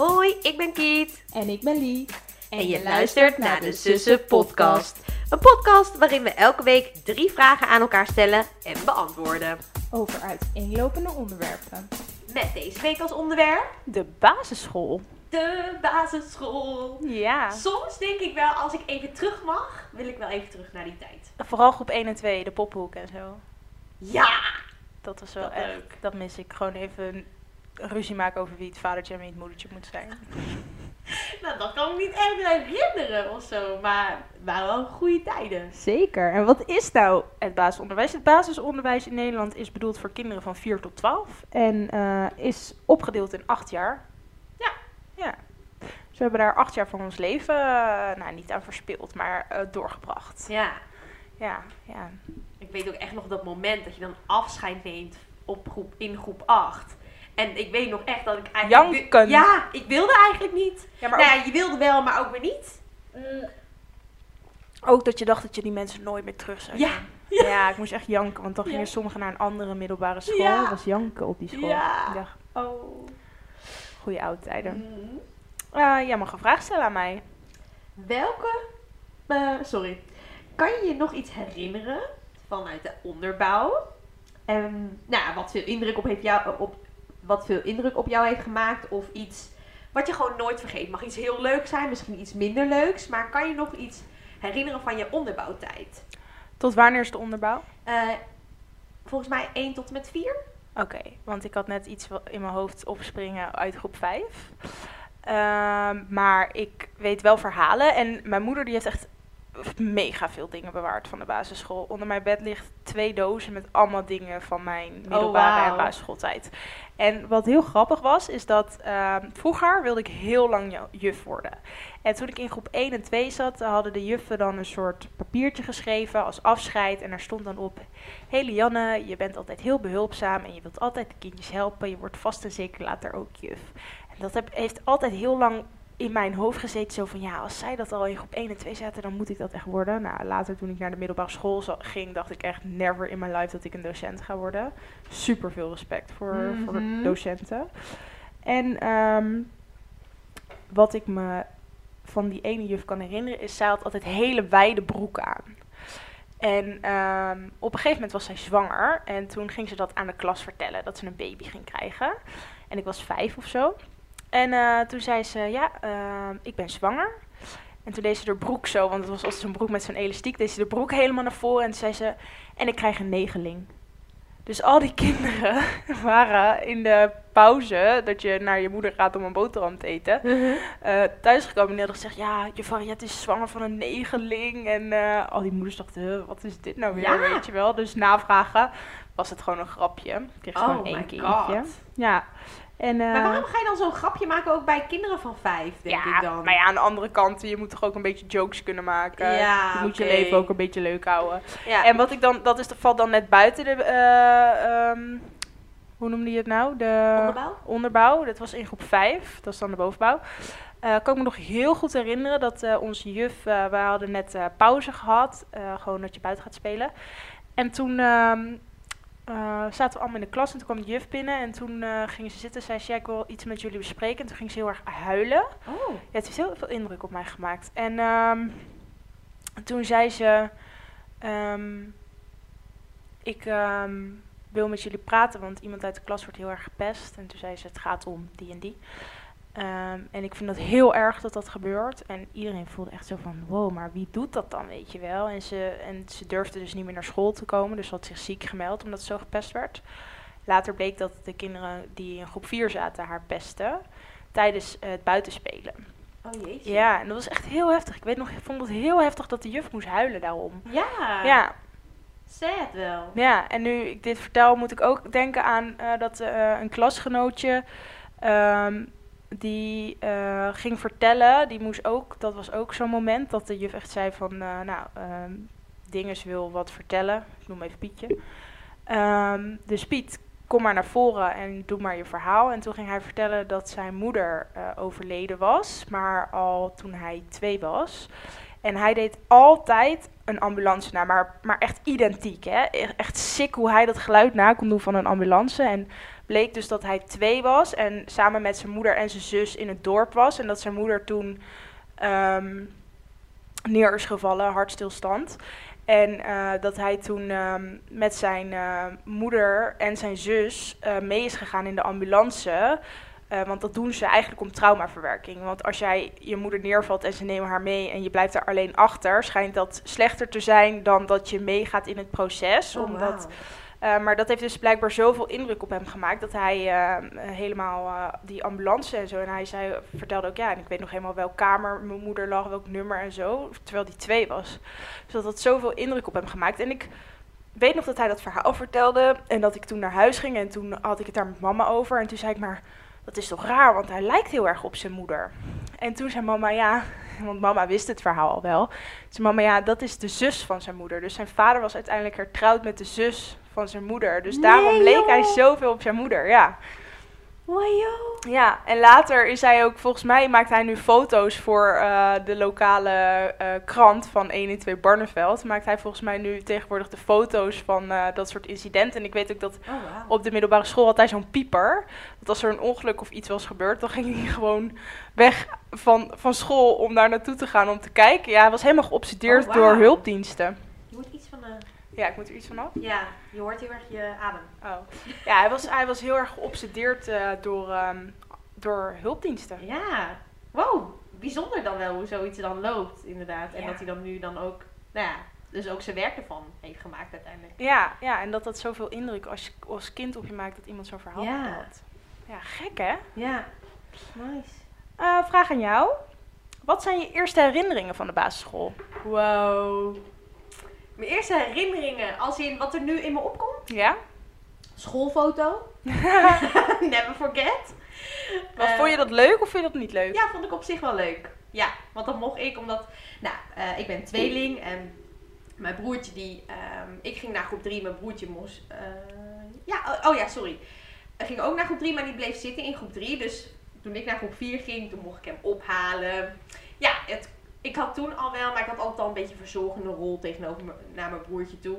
Hoi, ik ben Kiet. En ik ben Lie. En je luistert naar de Zussen Podcast. Een podcast waarin we elke week drie vragen aan elkaar stellen en beantwoorden. Over uiteenlopende onderwerpen. Met deze week als onderwerp De basisschool. de basisschool. Ja. Soms denk ik wel, als ik even terug mag, wil ik wel even terug naar die tijd. Vooral groep 1 en 2, de poppenhoek en zo. Ja! Dat was wel Dat echt, leuk. dat mis ik. Gewoon even ruzie maken over wie het vadertje en wie het moedertje moet zijn. Nou, dat kan ik niet echt herinneren of zo, maar het waren wel goede tijden. Zeker. En wat is nou het basisonderwijs? Het basisonderwijs in Nederland is bedoeld voor kinderen van 4 tot 12. En eh, is opgedeeld in 8 jaar. Ja. Ja. Dus we hebben daar 8 jaar van ons leven, eh, nou niet aan verspild, maar eh, doorgebracht. Ja, Ja, ja. ik weet ook echt nog dat moment dat je dan afscheid neemt op groep, in groep 8. En ik weet nog echt dat ik eigenlijk... Janken. Ja, ik wilde eigenlijk niet. Ja, maar nou ja, je wilde wel, maar ook weer niet. Ook dat je dacht dat je die mensen nooit meer terug zou Ja. zien. Ja. ik moest echt janken, want dan Ja. gingen sommigen naar een andere middelbare school. Ja. Dat was janken op die school. Ja. Ik dacht, Oh. goede oude tijden. Mm. Eh, jij mag een vraag stellen aan mij. Welke... eh, sorry. Kan je je nog iets herinneren vanuit de onderbouw? En nou, wat veel indruk op, heeft jou, op, wat veel indruk op jou heeft gemaakt? Of iets wat je gewoon nooit vergeet? Mag iets heel leuks zijn, misschien iets minder leuks. Maar kan je nog iets herinneren van je onderbouwtijd? Tot wanneer is de onderbouw? Eh, volgens mij 1 tot en met 4. Oké, want ik had net iets in mijn hoofd opspringen uit groep 5. Ehm, maar ik weet wel verhalen. En mijn moeder die heeft echt mega veel dingen bewaard van de basisschool. Onder mijn bed ligt twee dozen met allemaal dingen van mijn middelbare wauw. en basisschooltijd. En wat heel grappig was, is dat ehm, vroeger wilde ik heel lang juf worden. En toen ik in groep 1 en 2 zat, hadden de juffen dan een soort papiertje geschreven als afscheid. En daar stond dan op, Hé Lianne, je bent altijd heel behulpzaam en je wilt altijd de kindjes helpen. Je wordt vast en zeker later ook juf. En dat heb, heeft altijd heel lang in mijn hoofd gezeten. Zo van, ja, als zij dat al in groep 1 en 2 zaten, dan moet ik dat echt worden. Nou, later toen ik naar de middelbare school ging, dacht ik echt never in my life dat ik een docent ga worden. Super veel respect voor, voor Mhm. docenten. En ehm, wat ik me van die ene juf kan herinneren, is zij had altijd hele wijde broeken aan. En ehm, op een gegeven moment was zij zwanger. En toen ging ze dat aan de klas vertellen, dat ze een baby ging krijgen. En ik was vijf of zo. En eh, toen zei ze, ja, ehm, ik ben zwanger. En toen deed ze de broek zo, want het was altijd zo'n broek met zo'n elastiek. Deed ze de broek helemaal naar voren en toen zei ze, en ik krijg een negeling. Dus al die kinderen waren in de pauze, dat je naar je moeder gaat om een boterham te eten, eh thuisgekomen en die hadden gezegd, ja, je variant is zwanger van een negeling. En eh, al die moeders dachten, "Huh, wat is dit nou weer, Ja. weet je wel. Dus navragen was het gewoon een grapje. Ik kreeg Oh gewoon één kindje. god. Ja. En, eh, Maar waarom ga je dan zo'n grapje maken ook bij kinderen van 5, denk ja, ik dan? maar ja, aan de andere kant, je moet toch ook een beetje jokes kunnen maken. Ja, je moet je leven ook een beetje leuk houden. Ja. En wat ik dan, dat is, dat valt dan net buiten de, eh, ehm, hoe noemde je het nou? De Onderbouw? onderbouw. Dat was in groep 5, dat is dan de bovenbouw. Eh kan ik me nog heel goed herinneren dat onze juf, we hadden net pauze gehad, eh, gewoon dat je buiten gaat spelen. En toen eh, zaten we allemaal in de klas en toen kwam de juf binnen en toen eh gingen ze zitten en zei ze, ja, ik wil iets met jullie bespreken. En toen ging ze heel erg huilen. Oh. Ja, het heeft heel veel indruk op mij gemaakt. En ehm, toen zei ze: ehm, Ik ehm, wil met jullie praten, want iemand uit de klas wordt heel erg gepest. En toen zei ze: Het gaat om die en die. Ehm, en ik vind dat heel erg dat dat gebeurt. En iedereen voelde echt zo van: Wow, maar wie doet dat dan, weet je wel? En ze, en ze durfde dus niet meer naar school te komen, dus ze had zich ziek gemeld omdat ze zo gepest werd. Later bleek dat de kinderen die in groep 4 zaten haar pesten tijdens eh, het buitenspelen. Oh jeetje. Ja, en dat was echt heel heftig. Ik weet nog, ik vond het heel heftig dat de juf moest huilen daarom. Ja. Ja, Sad wel. ja, en nu ik dit vertel, moet ik ook denken aan eh, dat eh, een klasgenootje ehm, die eh, ging vertellen, die moest ook, dat was ook zo'n moment dat de juf echt zei van, eh, nou, ehm Dinges wil wat vertellen. Ik noem even Pietje. Ehm, dus Piet, kom maar naar voren en doe maar je verhaal. En toen ging hij vertellen dat zijn moeder eh, overleden was, maar al toen hij twee was. En hij deed altijd een ambulance na, maar, maar echt identiek. Hè? E- Echt sick hoe hij dat geluid na kon doen van een ambulance. En bleek dus dat hij twee was en samen met zijn moeder en zijn zus in het dorp was. En dat zijn moeder toen ehm, neer is gevallen, hartstilstand. En eh, dat hij toen ehm, met zijn eh, moeder en zijn zus eh, mee is gegaan in de ambulance. Want dat doen ze eigenlijk om traumaverwerking. Want als jij je moeder neervalt en ze nemen haar mee en je blijft daar alleen achter, schijnt dat slechter te zijn dan dat je meegaat in het proces. Oh, omdat. Eh, maar dat heeft dus blijkbaar zoveel indruk op hem gemaakt dat hij eh, helemaal eh, die ambulance en zo. En hij zei, vertelde ook ja, en ik weet nog helemaal welke kamer mijn moeder lag, welk nummer en zo. Terwijl die twee was. Dus dat had zoveel indruk op hem gemaakt. En ik weet nog dat hij dat verhaal vertelde en dat ik toen naar huis ging en toen had ik het daar met mama over. En toen zei ik maar, dat is toch raar, want hij lijkt heel erg op zijn moeder. En toen zei mama, ja, want mama wist het verhaal al wel. Toen zei mama, ja, dat is de zus van zijn moeder. Dus zijn vader was uiteindelijk hertrouwd met de zus van zijn moeder. Dus daarom leek hij zoveel op zijn moeder, ja. Wajo. Ja, en later is hij ook, volgens mij maakt hij nu foto's voor eh, de lokale eh, krant van 112 Barneveld. Maakt hij volgens mij nu tegenwoordig de foto's van eh, dat soort incidenten. En ik weet ook dat Oh, op de middelbare school had hij zo'n pieper. Dat als er een ongeluk of iets was gebeurd, dan ging hij gewoon weg van, van school om daar naartoe te gaan om te kijken. Ja, hij was helemaal geobsedeerd Oh, door hulpdiensten. Je moet iets van een... Ja, ik moet er iets van af. Ja, je hoort heel erg je adem. Oh. Ja, hij was, hij was heel erg geobsedeerd eh, door, ehm, door hulpdiensten. Ja. Wow. Bijzonder dan wel hoe zoiets dan loopt, inderdaad. En Ja. dat hij dan nu dan ook, nou ja, dus ook zijn werk ervan heeft gemaakt uiteindelijk. Ja, ja, en dat dat zoveel indruk als, je- als kind op je maakt dat iemand zo'n verhaal Ja. vertelt. Ja, gek hè? Ja. Nice. Eh, vraag aan jou. Wat zijn je eerste herinneringen van de basisschool? Wow. Mijn eerste herinneringen, als in wat er nu in me opkomt. Ja? Schoolfoto. Never forget. Eh, vond je dat leuk of vond je dat niet leuk? Ja, vond ik op zich wel leuk. Ja, want dat mocht ik omdat, nou, eh, ik ben tweeling en mijn broertje die, ehm, ik ging naar groep 3, mijn broertje moest, eh, ja, oh, oh ja, sorry. Hij ging ook naar groep 3, maar die bleef zitten in groep 3. Dus toen ik naar groep 4 ging, toen mocht ik hem ophalen. Ja, het, ik had toen al wel, maar ik had altijd al een beetje verzorgende rol tegenover naar mijn broertje toe.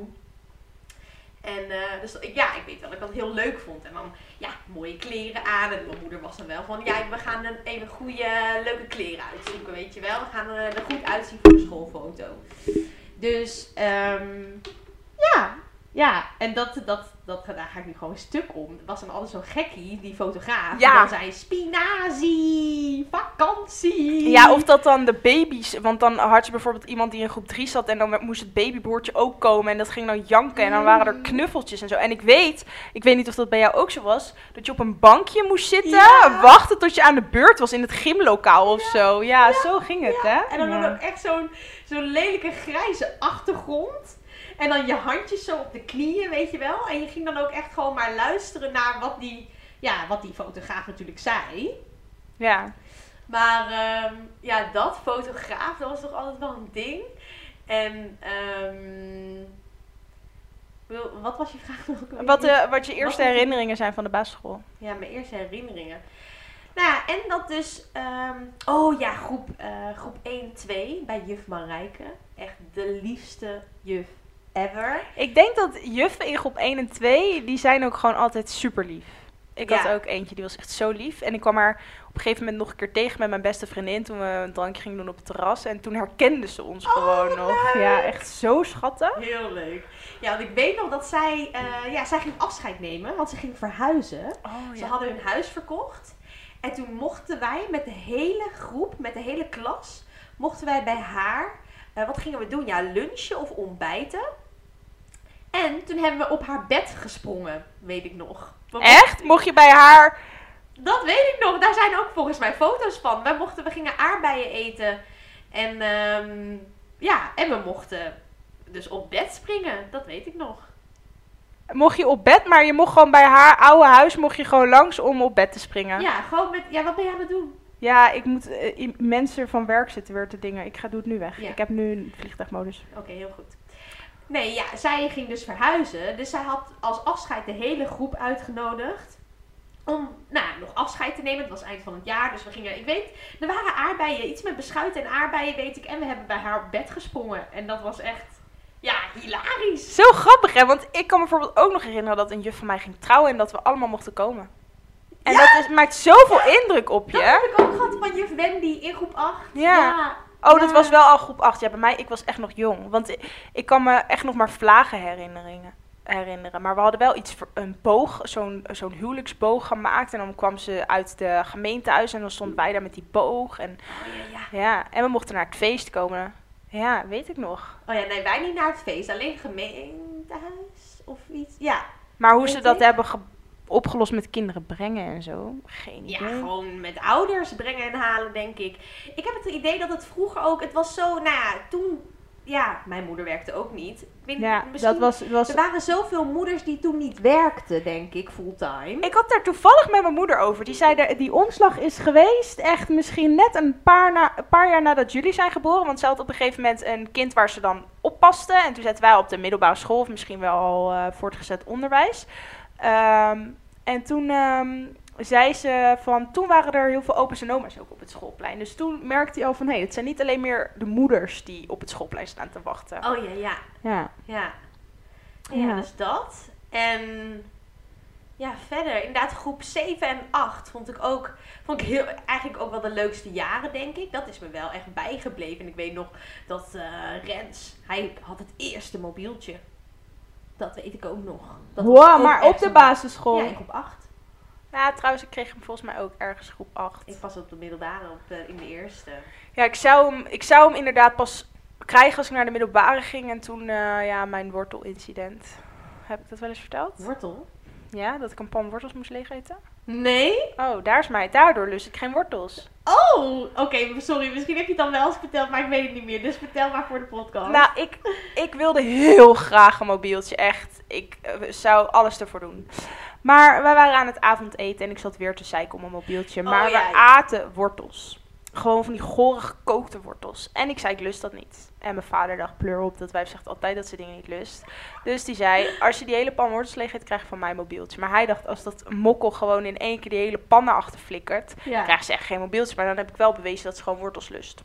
En eh, dus ja, ik weet wel dat ik dat heel leuk vond. En dan, ja, mooie kleren aan. En mijn moeder was dan wel van, ja, we gaan een, even goede, leuke kleren uitzoeken, weet je wel. We gaan er, goed uitzien voor de schoolfoto. Dus, ehm, ja. Ja, en dat, dat, dat, daar ga ik nu gewoon stuk om. Er was dan altijd zo'n gekkie, die fotograaf. Ja. Die dan zei, spinazie, vakantie. Ja, of dat dan de baby's, want dan had je bijvoorbeeld iemand die in groep 3 zat en dan moest het babybroertje ook komen en dat ging dan janken en dan waren er Mm. knuffeltjes en zo. En ik weet, ik weet niet of dat bij jou ook zo was, dat je op een bankje moest zitten, Ja. wachten tot je aan de beurt was in het gymlokaal of zo. Ja, zo ging het, hè? En dan Ja. ook echt zo'n zo'n lelijke grijze achtergrond. En dan je handjes zo op de knieën, weet je wel. En je ging dan ook echt gewoon maar luisteren naar wat die, ja, wat die fotograaf natuurlijk zei. Ja. Maar ehm, ja, dat fotograaf, dat was toch altijd wel een ding. En ehm, wil- wat was je vraag nog? Wat, eh, wat je eerste Wat- herinneringen zijn van de basisschool. Ja, mijn eerste herinneringen. Nou ja, en dat dus... ehm, oh ja, groep, eh, groep 1, 2 bij juf Marijke. Echt de liefste juf ever. Ik denk dat juffen in groep 1 en 2, die zijn ook gewoon altijd super lief. Ik had ook eentje, die was echt zo lief. En ik kwam haar op een gegeven moment nog een keer tegen met mijn beste vriendin toen we een drankje gingen doen op het terras. En toen herkende ze ons Oh, gewoon nog. Ja, echt zo schattig. Heel leuk. Ja, want ik weet nog dat zij... eh, ja, zij ging afscheid nemen, want ze ging verhuizen. Oh, Ze hadden hun huis verkocht. En toen mochten wij met de hele groep, met de hele klas, mochten wij bij haar. eh, wat gingen we doen? Ja, lunchen of ontbijten. En toen hebben we op haar bed gesprongen, weet ik nog. We Echt? Mocht je bij haar... Dat weet ik nog. Daar zijn ook volgens mij foto's van. Wij mochten, we gingen aardbeien eten. En ehm, ja, en we mochten dus op bed springen. Dat weet ik nog. Mocht je op bed, maar je mocht gewoon bij haar oude huis mocht je gewoon langs om op bed te springen. Ja, gewoon met... Ja, wat ben jij aan het doen? Ja, ik moet i- mensen van werk zitten weer te dingen. Ik ga doe het nu weg. Ja. Ik heb nu een vliegtuigmodus. Oké, heel goed. Nee, ja, zij ging dus verhuizen. Dus zij had als afscheid de hele groep uitgenodigd. Om, nou, nog afscheid te nemen. Het was eind van het jaar. Dus we gingen, ik weet, er waren aardbeien. Iets met beschuit en aardbeien, weet ik. En we hebben bij haar op bed gesprongen. En dat was echt, ja, hilarisch. Zo grappig, hè? Want ik kan me bijvoorbeeld ook nog herinneren dat een juf van mij ging trouwen en dat we allemaal mochten komen. En Ja. dat is, maakt zoveel indruk op Dat je. heb ik ook gehad van juf Wendy in groep 8. Ja. Oh, dat was wel al groep 8. Ja, bij mij, ik was echt nog jong. Want ik, ik kan me echt nog maar vlagen herinneringen, herinneren. Maar we hadden wel iets, voor- een boog, zo'n zo'n huwelijksboog gemaakt. En dan kwam ze uit de gemeentehuis en dan stonden wij daar met die boog. En, Oh, ja, ja. en we mochten naar het feest komen. Ja, weet ik nog. Oh ja, nee, wij niet naar het feest. Alleen gemeentehuis of iets. Ja, Maar hoe ze dat ik? hebben ge- opgelost met kinderen brengen en zo, geen ja, idee. gewoon met ouders brengen en halen, denk ik. Ik heb het idee dat het vroeger ook, het was zo, nou ja, toen, ja, mijn moeder werkte ook niet. Ik weet, Ja, misschien, dat was, was Er waren zoveel moeders die toen niet werkten, denk ik, fulltime. Ik had daar toevallig met mijn moeder over. Die zei, die omslag is geweest echt misschien net een paar, na, een paar jaar nadat jullie zijn geboren. Want ze had op een gegeven moment een kind waar ze dan oppaste. En toen zaten wij op de middelbare school, of misschien wel al eh, voortgezet onderwijs. Ehm, en toen ehm, zei ze van, toen waren er heel veel opa's en oma's ook op het schoolplein. Dus toen merkte hij al van, hé, hey, het zijn niet alleen meer de moeders die op het schoolplein staan te wachten. Oh ja, ja, Ja. ja. Ja, Ja. dus dat. En ja, verder, inderdaad, groep 7 en 8 vond ik ook, vond ik heel, eigenlijk ook wel de leukste jaren, denk ik. Dat is me wel echt bijgebleven. En ik weet nog dat eh, Rens, hij had het eerste mobieltje. Dat weet ik ook nog. Dat Wow, ook maar op de basisschool. Ja, Ja, in groep 8. trouwens, ik kreeg hem volgens mij ook ergens groep 8. Ik was op de middelbare, op de, in de eerste. Ja, ik zou, hem, ik zou hem inderdaad pas krijgen als ik naar de middelbare ging. En toen, eh, ja, mijn wortelincident. Heb ik dat wel eens verteld? Wortel? Ja, dat ik een pan wortels moest leegeten? Nee? Oh, daar is mij. Daardoor lust ik geen wortels. Oh, oké, sorry. Misschien heb je het dan wel eens verteld, maar ik weet het niet meer. Dus vertel maar voor de podcast. Nou, ik, ik wilde heel graag een mobieltje. Echt. Ik eh, zou alles ervoor doen. Maar wij waren aan het avondeten en ik zat weer te zeiken om een mobieltje. Oh, Maar ja, we aten wortels. Gewoon van die gore gekookte wortels. En ik zei, ik lust dat niet. En mijn vader dacht, pleur op. Dat wijf zegt altijd dat ze dingen niet lust. Dus die zei, als je die hele pan wortels leeg eet, krijg je van mij een mobieltje. Maar hij dacht, als dat mokkel gewoon in één keer die hele pan naar achter flikkert, ja. krijgen ze echt geen mobieltje. Maar dan heb ik wel bewezen dat ze gewoon wortels lust.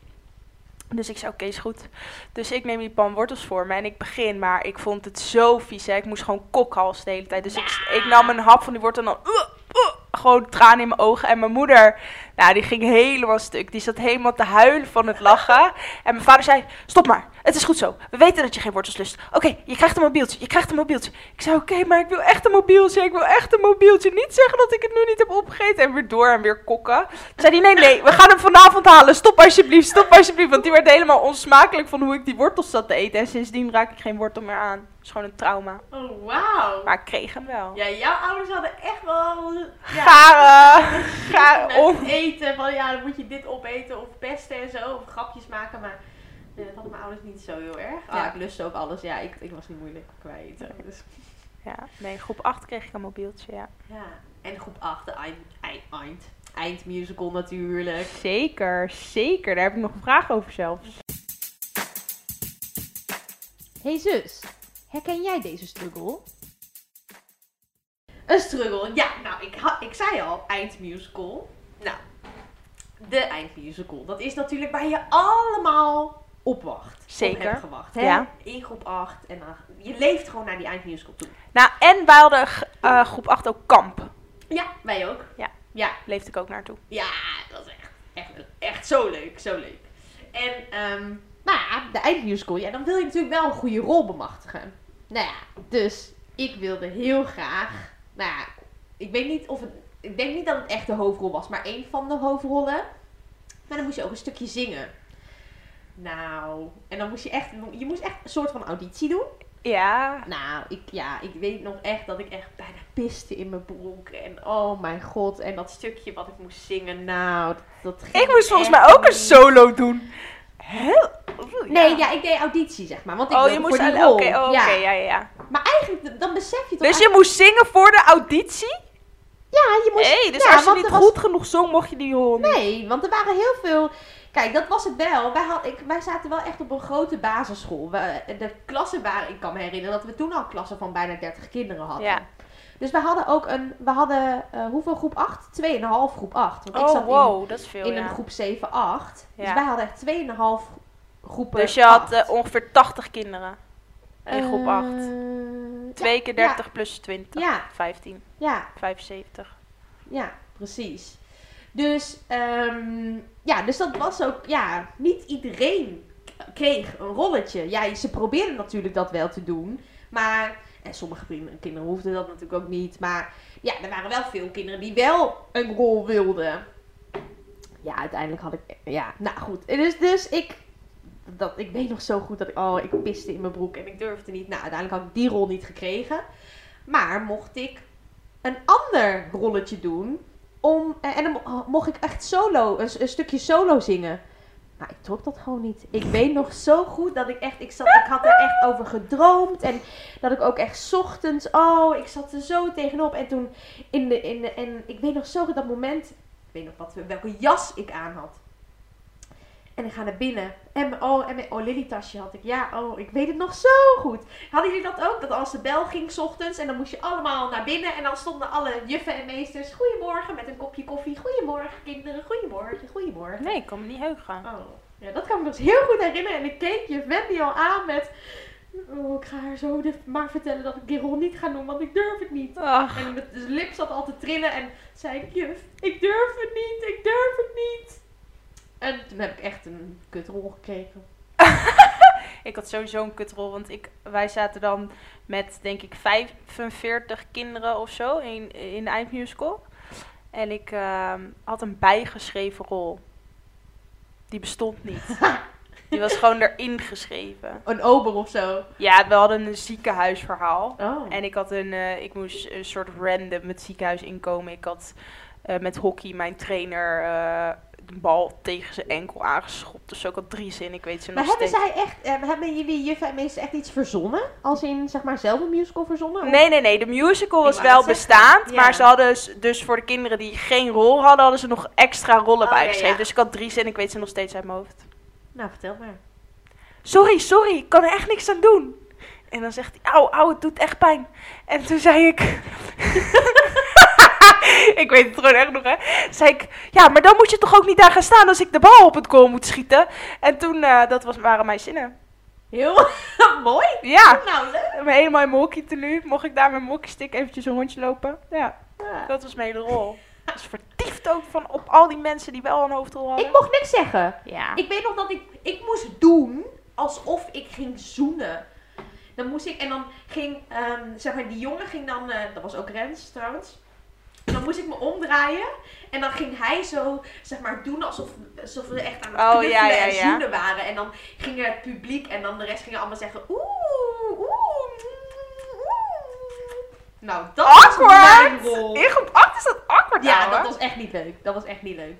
Dus ik zei, oké, is goed. Dus ik neem die pan wortels voor me en ik begin. Maar ik vond het zo vies, hè. Ik moest gewoon kokhals de hele tijd. Dus ik, ik nam een hap van die wortel en dan... uh, uh, gewoon tranen in mijn ogen. En mijn moeder, nou, die ging helemaal stuk. Die zat helemaal te huilen van het lachen. En mijn vader zei, stop maar. Het is goed zo. We weten dat je geen wortels lust. Oké, je krijgt een mobieltje. Je krijgt een mobieltje. Ik zei, oké, maar ik wil echt een mobieltje. Ik wil echt een mobieltje. Niet zeggen dat ik het nu niet heb opgegeten. En weer door en weer kokken. Toen zei hij, nee, nee, we gaan hem vanavond halen. Stop alsjeblieft, stop alsjeblieft. Want die werd helemaal onsmakelijk van hoe ik die wortels zat te eten. En sindsdien raak ik geen wortel meer aan. Is gewoon een trauma. Oh, wauw. Maar ik kreeg hem wel. Ja, jouw ouders hadden echt wel... Ja, Garen, garen met om. eten, van ja, dan moet je dit opeten of pesten en zo, of grapjes maken, maar nee, dat hadden mijn ouders niet zo heel erg. Ja, Ja. ik lustte ook alles, ja, ik, ik was niet moeilijk kwijt. Dus, Ja, nee, in groep 8 kreeg ik een mobieltje, ja. ja. En groep 8, de eind, eind, eind, eindmusical natuurlijk. Zeker, zeker. Daar heb ik nog een vraag over zelfs. Hey zus, herken jij deze struggle? Een struggle, ja, nou, ik, ha- ik zei al, eindmusical. Nou, de eindmusical, dat is natuurlijk waar je allemaal op wacht. Zeker. Op hebt gewacht, hè? Ja. In groep 8 en dan, je leeft gewoon naar die eindmusical toe. Nou, en wij hadden eh, groep 8 ook kamp. Ja, wij ook. Ja. Ja, Leefde ik ook naartoe. ja dat is echt, echt, echt zo leuk, zo leuk. En, ehm, nou ja, de eindmusical, ja, dan wil je natuurlijk wel een goede rol bemachtigen. Nou ja, dus ik wilde heel graag, nou ja, ik weet niet of het, ik denk niet dat het echt de hoofdrol was, maar één van de hoofdrollen. Maar dan moest je ook een stukje zingen. Nou, en dan moest je echt, je moest echt een soort van auditie doen. Ja. Nou, ik, ja, ik weet nog echt dat ik echt bijna piste in mijn broek. En oh mijn god. En dat stukje wat ik moest zingen, nou, dat, dat ging Ik moest volgens mij ook een solo doen. Heel... Nee, ja, ik deed auditie, zeg maar. Want ik Oh, je moest... Oké, oh, oké, ja. ja, ja. Maar eigenlijk, dan besef je toch... Dus je moest zingen voor de auditie? Ja, je moest... Nee, dus ja, als je niet was- goed genoeg zong, mocht je die horen. Nee, want er waren heel veel... Kijk, dat was het wel. Wij, had, ik, wij zaten wel echt op een grote basisschool. We, de klassen waren... Ik kan me herinneren dat we toen al klassen van bijna 30 kinderen hadden. Ja. Dus we hadden ook een... We hadden... eh, hoeveel groep 8? 2,5 groep 8. Want ik Oh, zat in, wow, dat is veel, in ja. een groep 7, 8. Dus wij hadden echt 2,5 groepen. Dus je had eh, ongeveer 80 kinderen. In groep 8. Eh, 2 keer 30 plus 20. Ja, 15. ja, 75. ja, precies. Dus, ehm, ja, dus dat was ook, ja, niet iedereen kreeg een rolletje. Ja, ze probeerden natuurlijk dat wel te doen, maar, en sommige kinderen hoefden dat natuurlijk ook niet, maar ja, er waren wel veel kinderen die wel een rol wilden. Ja, uiteindelijk had ik, ja, nou goed. Dus, dus ik, dat, ik weet nog zo goed dat ik, oh, ik piste in mijn broek en ik durfde niet. Nou, uiteindelijk had ik die rol niet gekregen. Maar mocht ik een ander rolletje doen, om, en en dan mo- mocht ik echt solo, een stukje solo zingen. Maar ik trok dat gewoon niet. Ik weet nog zo goed dat ik echt, ik, zat, ik had er echt over gedroomd. En dat ik ook echt ochtends, oh, ik zat er zo tegenop. En toen, in de, in de, en ik weet nog zo goed dat moment, ik weet nog wat, welke jas ik aan had. En ik ga naar binnen. En mijn, oh, en mijn oh, Lily tasje had ik. Ja, oh, ik weet het nog zo goed. Hadden jullie dat ook? Dat als de bel ging 's ochtends en dan moest je allemaal naar binnen. En dan stonden alle juffen en meesters. Goedemorgen met een kopje koffie. Goedemorgen kinderen. Goedemorgen. Goedemorgen. Nee, ik kan me niet heugen. Oh, ja, dat kan ik me dus heel goed herinneren. En ik keek juf Wendy al aan met... Oh, ik ga haar zo maar vertellen dat ik die rol niet ga doen, want ik durf het niet. Ach, En de lip zat al te trillen en zei ik, juf, ik durf het niet, ik durf het niet. En toen heb ik echt een kutrol gekregen. ik had sowieso een kutrol, want ik, wij zaten dan met, denk ik, 45 kinderen of zo in, in de eindmusical. En ik ehm, had een bijgeschreven rol. Die bestond niet. Die was gewoon erin geschreven. Een ober of zo. Ja, we hadden een ziekenhuisverhaal. Oh. En ik had een, eh, ik moest een soort random het ziekenhuis inkomen. Ik had eh, met hockey mijn trainer eh, bal tegen zijn enkel aangeschopt. Dus ook al drie zin, ik weet ze maar nog hebben steeds. zij echt, eh, hebben jullie juffen en meesters echt iets verzonnen? Als in, zeg maar, zelf een musical verzonnen? Of- Nee, nee, nee. De musical was wel bestaand. ja. Maar ze hadden dus voor de kinderen die geen rol hadden, hadden ze nog extra rollen Oh, bijgeschreven. ja. Dus ik had drie zinnen, ik weet ze nog steeds uit mijn hoofd. Nou, vertel maar. Sorry, sorry, ik kan er echt niks aan doen. En dan zegt hij, auw, auw, het doet echt pijn. En toen zei ik... ik weet het gewoon echt nog, hè. Zei ik, ja, maar dan moet je toch ook niet daar gaan staan als ik de bal op het goal moet schieten. En toen, eh, dat was, waren mijn zinnen. Heel mooi. Ja, Nou, leuk. helemaal in mijn hockey tenue. Mocht ik daar met mijn hockeystick eventjes een rondje lopen. Ja, Ja. dat was mijn hele rol. Dus vertiefd ook van op al die mensen die wel een hoofdrol hadden. Ik mocht niks zeggen. Ja. Ik weet nog dat ik, ik moest doen alsof ik ging zoenen. Dan moest ik, en dan ging, ehm, zeg maar, die jongen ging dan, eh, dat was ook Rens trouwens. Dan moest ik me omdraaien. En dan ging hij zo, zeg maar, doen alsof, alsof we echt aan het Oh, knuffelen ja, ja, en ja. zoenen waren. En dan ging het publiek en dan de rest gingen allemaal zeggen, oeh, oeh, mm, oeh. Nou, dat was mijn Awkward! rol. In groep 8 is dat awkward, Ja, ouwe. dat was echt niet leuk. Dat was echt niet leuk.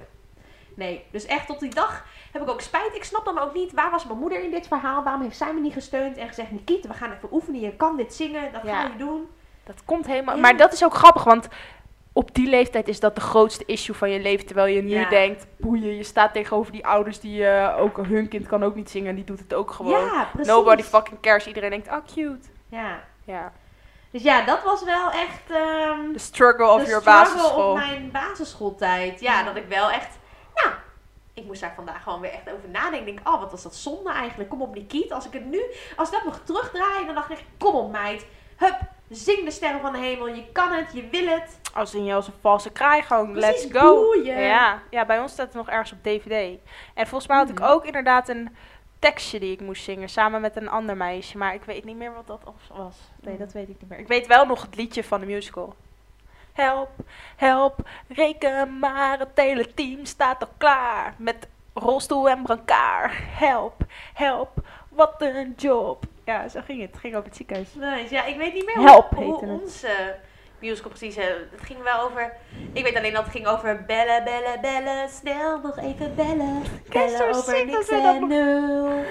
Nee, dus echt tot die dag heb ik ook spijt. Ik snap dan ook niet, waar was mijn moeder in dit verhaal? Waarom heeft zij me niet gesteund en gezegd, Nikiet, we gaan even oefenen. Je kan dit zingen, dat ga je doen. Dat komt helemaal. Ja. Maar dat is ook grappig, want op die leeftijd is dat de grootste issue van je leven. Terwijl je nu Ja. denkt, boeien, je staat tegenover die ouders die eh, ook hun kind kan ook niet zingen en die doet het ook gewoon. Ja. Nobody fucking cares. Iedereen denkt, oh cute. Ja. Ja. Dus ja, dat was wel echt ehm The struggle of de your struggle basisschool. op mijn basisschooltijd. Ja, dat ik wel echt, nou, ik moest daar vandaag gewoon weer echt over nadenken. Ik denk, oh, wat was dat zonde eigenlijk. Kom op, Nikiet. Als ik het nu, als ik dat nog terugdraai, dan dacht ik, kom op meid. Hup, zing de sterren van de hemel. Je kan het, je wil het. Als in je als een valse kraai, gewoon Precies, let's go. Ja. ja, bij ons staat het nog ergens op DVD. En volgens mij had ik Mhm. ook inderdaad een tekstje die ik moest zingen samen met een ander meisje. Maar ik weet niet meer wat dat was. Nee, Mhm. dat weet ik niet meer. Ik weet wel nog het liedje van de musical. Help, help, reken maar, het hele team staat al klaar. Met rolstoel en brancard. Help, help, wat een job. Ja, zo ging het. Het ging over het ziekenhuis. Nice. Ja, ik weet niet meer Help hoe, hoe onze musical precies... eh, Het ging wel over... Ik weet alleen dat het ging over bellen, bellen, bellen. Snel nog even bellen. Bellen zo over niks en nul.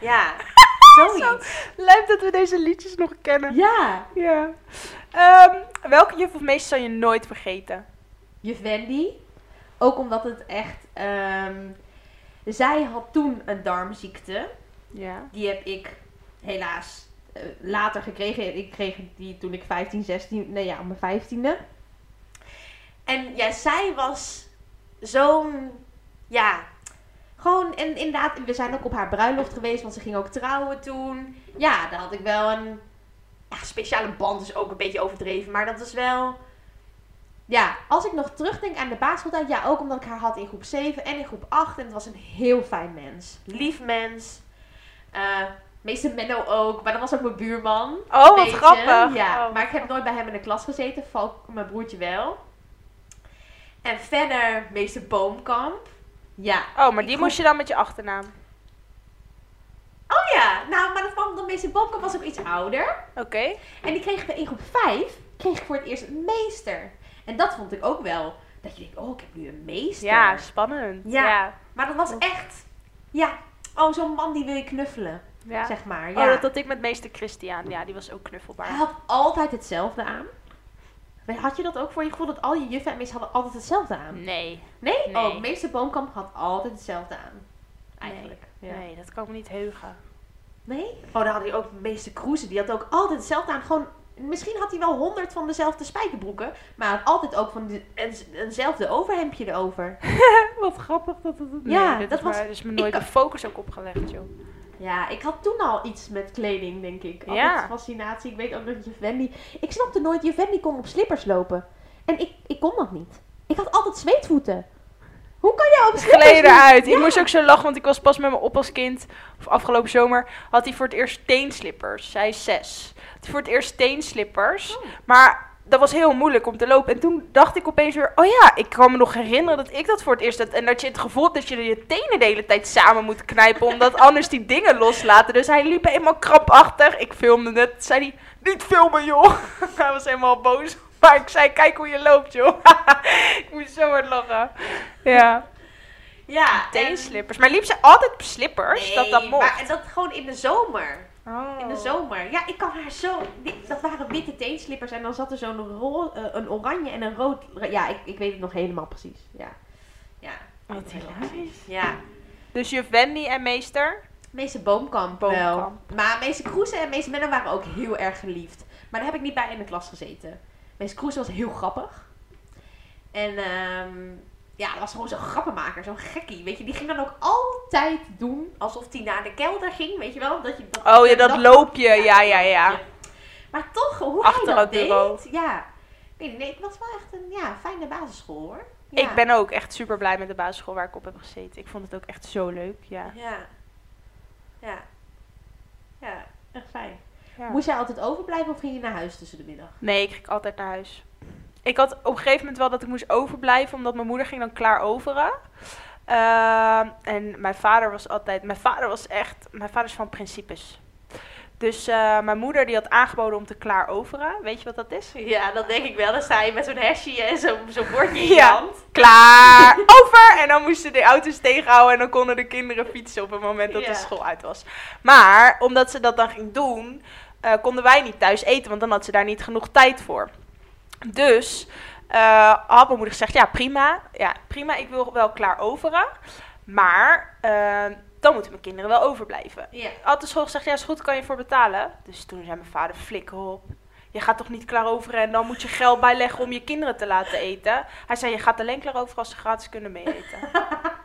Ja, zoiets. Lijkt dat we deze liedjes nog kennen. Ja. Ja. Ehm, welke juf of meester zal je nooit vergeten? Juf Wendy. Ook omdat het echt... ehm, zij had toen een darmziekte. Ja. Die heb ik helaas eh, later gekregen. Ik kreeg die toen ik 15, 16, nee ja, op mijn 15e. En ja, zij was zo'n, ja, Gewoon, en inderdaad, we zijn ook op haar bruiloft geweest, want ze ging ook trouwen toen. Ja, daar had ik wel een speciale band, is ook een beetje overdreven. Maar dat is wel... Ja, als ik nog terugdenk aan de basisschooltijd, ja, ook omdat ik haar had in groep 7 en in groep 8. En het was een heel fijn mens. Lief mens. Eh meester Menno ook, maar dat was ook mijn buurman. Oh, wat Beetje, grappig. Ja, Oh. maar ik heb nooit bij hem in de klas gezeten. Valk, mijn broertje wel. En verder meester Boomkamp. Ja. Oh, maar die moest je dan met je achternaam. Oh ja, nou, maar dat kwam omdat meester Boomkamp was ook iets ouder. Oké. En die kreeg ik in groep 5, kreeg ik voor het eerst een meester. En dat vond ik ook wel. Dat je denkt, oh, ik heb nu een meester. Ja, spannend. Ja. Ja. Maar dat was echt, ja, oh, zo'n man die wil je knuffelen, ja. zeg maar. Oh, Ja. dat had ik met meester Christian. Ja, die was ook knuffelbaar. Hij had altijd hetzelfde aan. Had je dat ook voor je gevoel dat al je juffen en meesters hadden altijd hetzelfde aan? Nee. Nee? Nee. Oh, meester Boomkamp had altijd hetzelfde aan. Eigenlijk. Ja. Nee, dat kan ik me niet heugen. Nee? Oh, dan had hij ook meester Kroeze. Die had ook altijd hetzelfde aan. Gewoon, misschien had hij wel honderd van dezelfde spijkerbroeken. Maar had altijd ook van de, een, eenzelfde overhemdje erover. Wat grappig dat het... Ja, dit dat is was- is me nooit ik- de focus ook opgelegd, joh. Ja, ik had toen al iets met kleding, denk ik. Altijd Ja. fascinatie. Ik weet ook nog juf Wendy. Ik snapte nooit, juf Wendy kon op slippers lopen. En ik, ik kon dat niet. Ik had altijd zweetvoeten. Hoe kan jij op slippers Gleden uit. Ik Ja. moest ook zo lachen, want ik was pas met mijn oppaskind. Of afgelopen zomer had hij voor het eerst teenslippers. Zij is zes. Had hij voor het eerst teenslippers. Oh. Maar dat was heel moeilijk om te lopen. En toen dacht ik opeens weer, oh ja, ik kan me nog herinneren dat ik dat voor het eerst had. En dat je het gevoel hebt dat je je tenen de hele tijd samen moet knijpen, omdat anders die dingen loslaten. Dus hij liep helemaal krampachtig. Ik filmde het. Zei hij, niet filmen joh. hij was helemaal boos. Maar ik zei, kijk hoe je loopt joh. ik moest zo hard lachen. Ja. Ja, en- Teenslippers. Maar liep ze altijd op slippers? dat dat mocht? maar en dat gewoon in de zomer. Oh. In de zomer. Ja, ik kan haar zo... dat waren witte teenslippers en dan zat er zo'n eh, een oranje en een rood... Ja, ik, ik weet het nog helemaal precies. Ja. Ja. Wat hilarisch. Ja. Dus juf Wendy en meester? Meester Boomkamp, wel. Boomkamp. Maar meester Kroese en meester Menno waren ook heel erg geliefd. Maar daar heb ik niet bij in de klas gezeten. Meester Kroese was heel grappig. En ehm, ja, dat was gewoon zo'n grappenmaker, zo'n gekkie. Weet je, die ging dan ook altijd doen alsof hij naar de kelder ging. Weet je wel? Dat je, dat, Oh ja, dat loopje. Ja, ja, ja. Maar toch, hoe Achter hij het dat deed. bureau. Ja. Niet, nee, het was wel echt een ja, fijne basisschool hoor. Ja. Ik ben ook echt super blij met de basisschool waar ik op heb gezeten. Ik vond het ook echt zo leuk. Ja. Ja. Ja. Ja, echt fijn. Ja. Moest jij altijd overblijven of ging je naar huis tussen de middag? Nee, ik ging altijd naar huis. Ik had op een gegeven moment wel dat ik moest overblijven, omdat mijn moeder ging dan klaar overen. Ehm, en mijn vader was altijd, mijn vader was echt, mijn vader is van principes. Dus eh, mijn moeder die had aangeboden om te klaar overen. Weet je wat dat is? Ja, dat denk ik wel. Dan sta je met zo'n hesje en zo'n zo'n bordje in je Ja. hand. Klaar, over! En dan moesten de auto's tegenhouden en dan konden de kinderen fietsen op het moment dat Ja. de school uit was. Maar omdat ze dat dan ging doen, eh, konden wij niet thuis eten, want dan had ze daar niet genoeg tijd voor. Dus eh, had mijn moeder gezegd, ja prima, ja prima, ik wil wel klaar overen. Maar eh, dan moeten mijn kinderen wel overblijven. Ja. Had de school gezegd, ja is goed, kan je voor betalen. Dus toen zei mijn vader, flikker op. Je gaat toch niet klaar overen en dan moet je geld bijleggen om je kinderen te laten eten. Hij zei, je gaat alleen klaar over als ze gratis kunnen meeeten.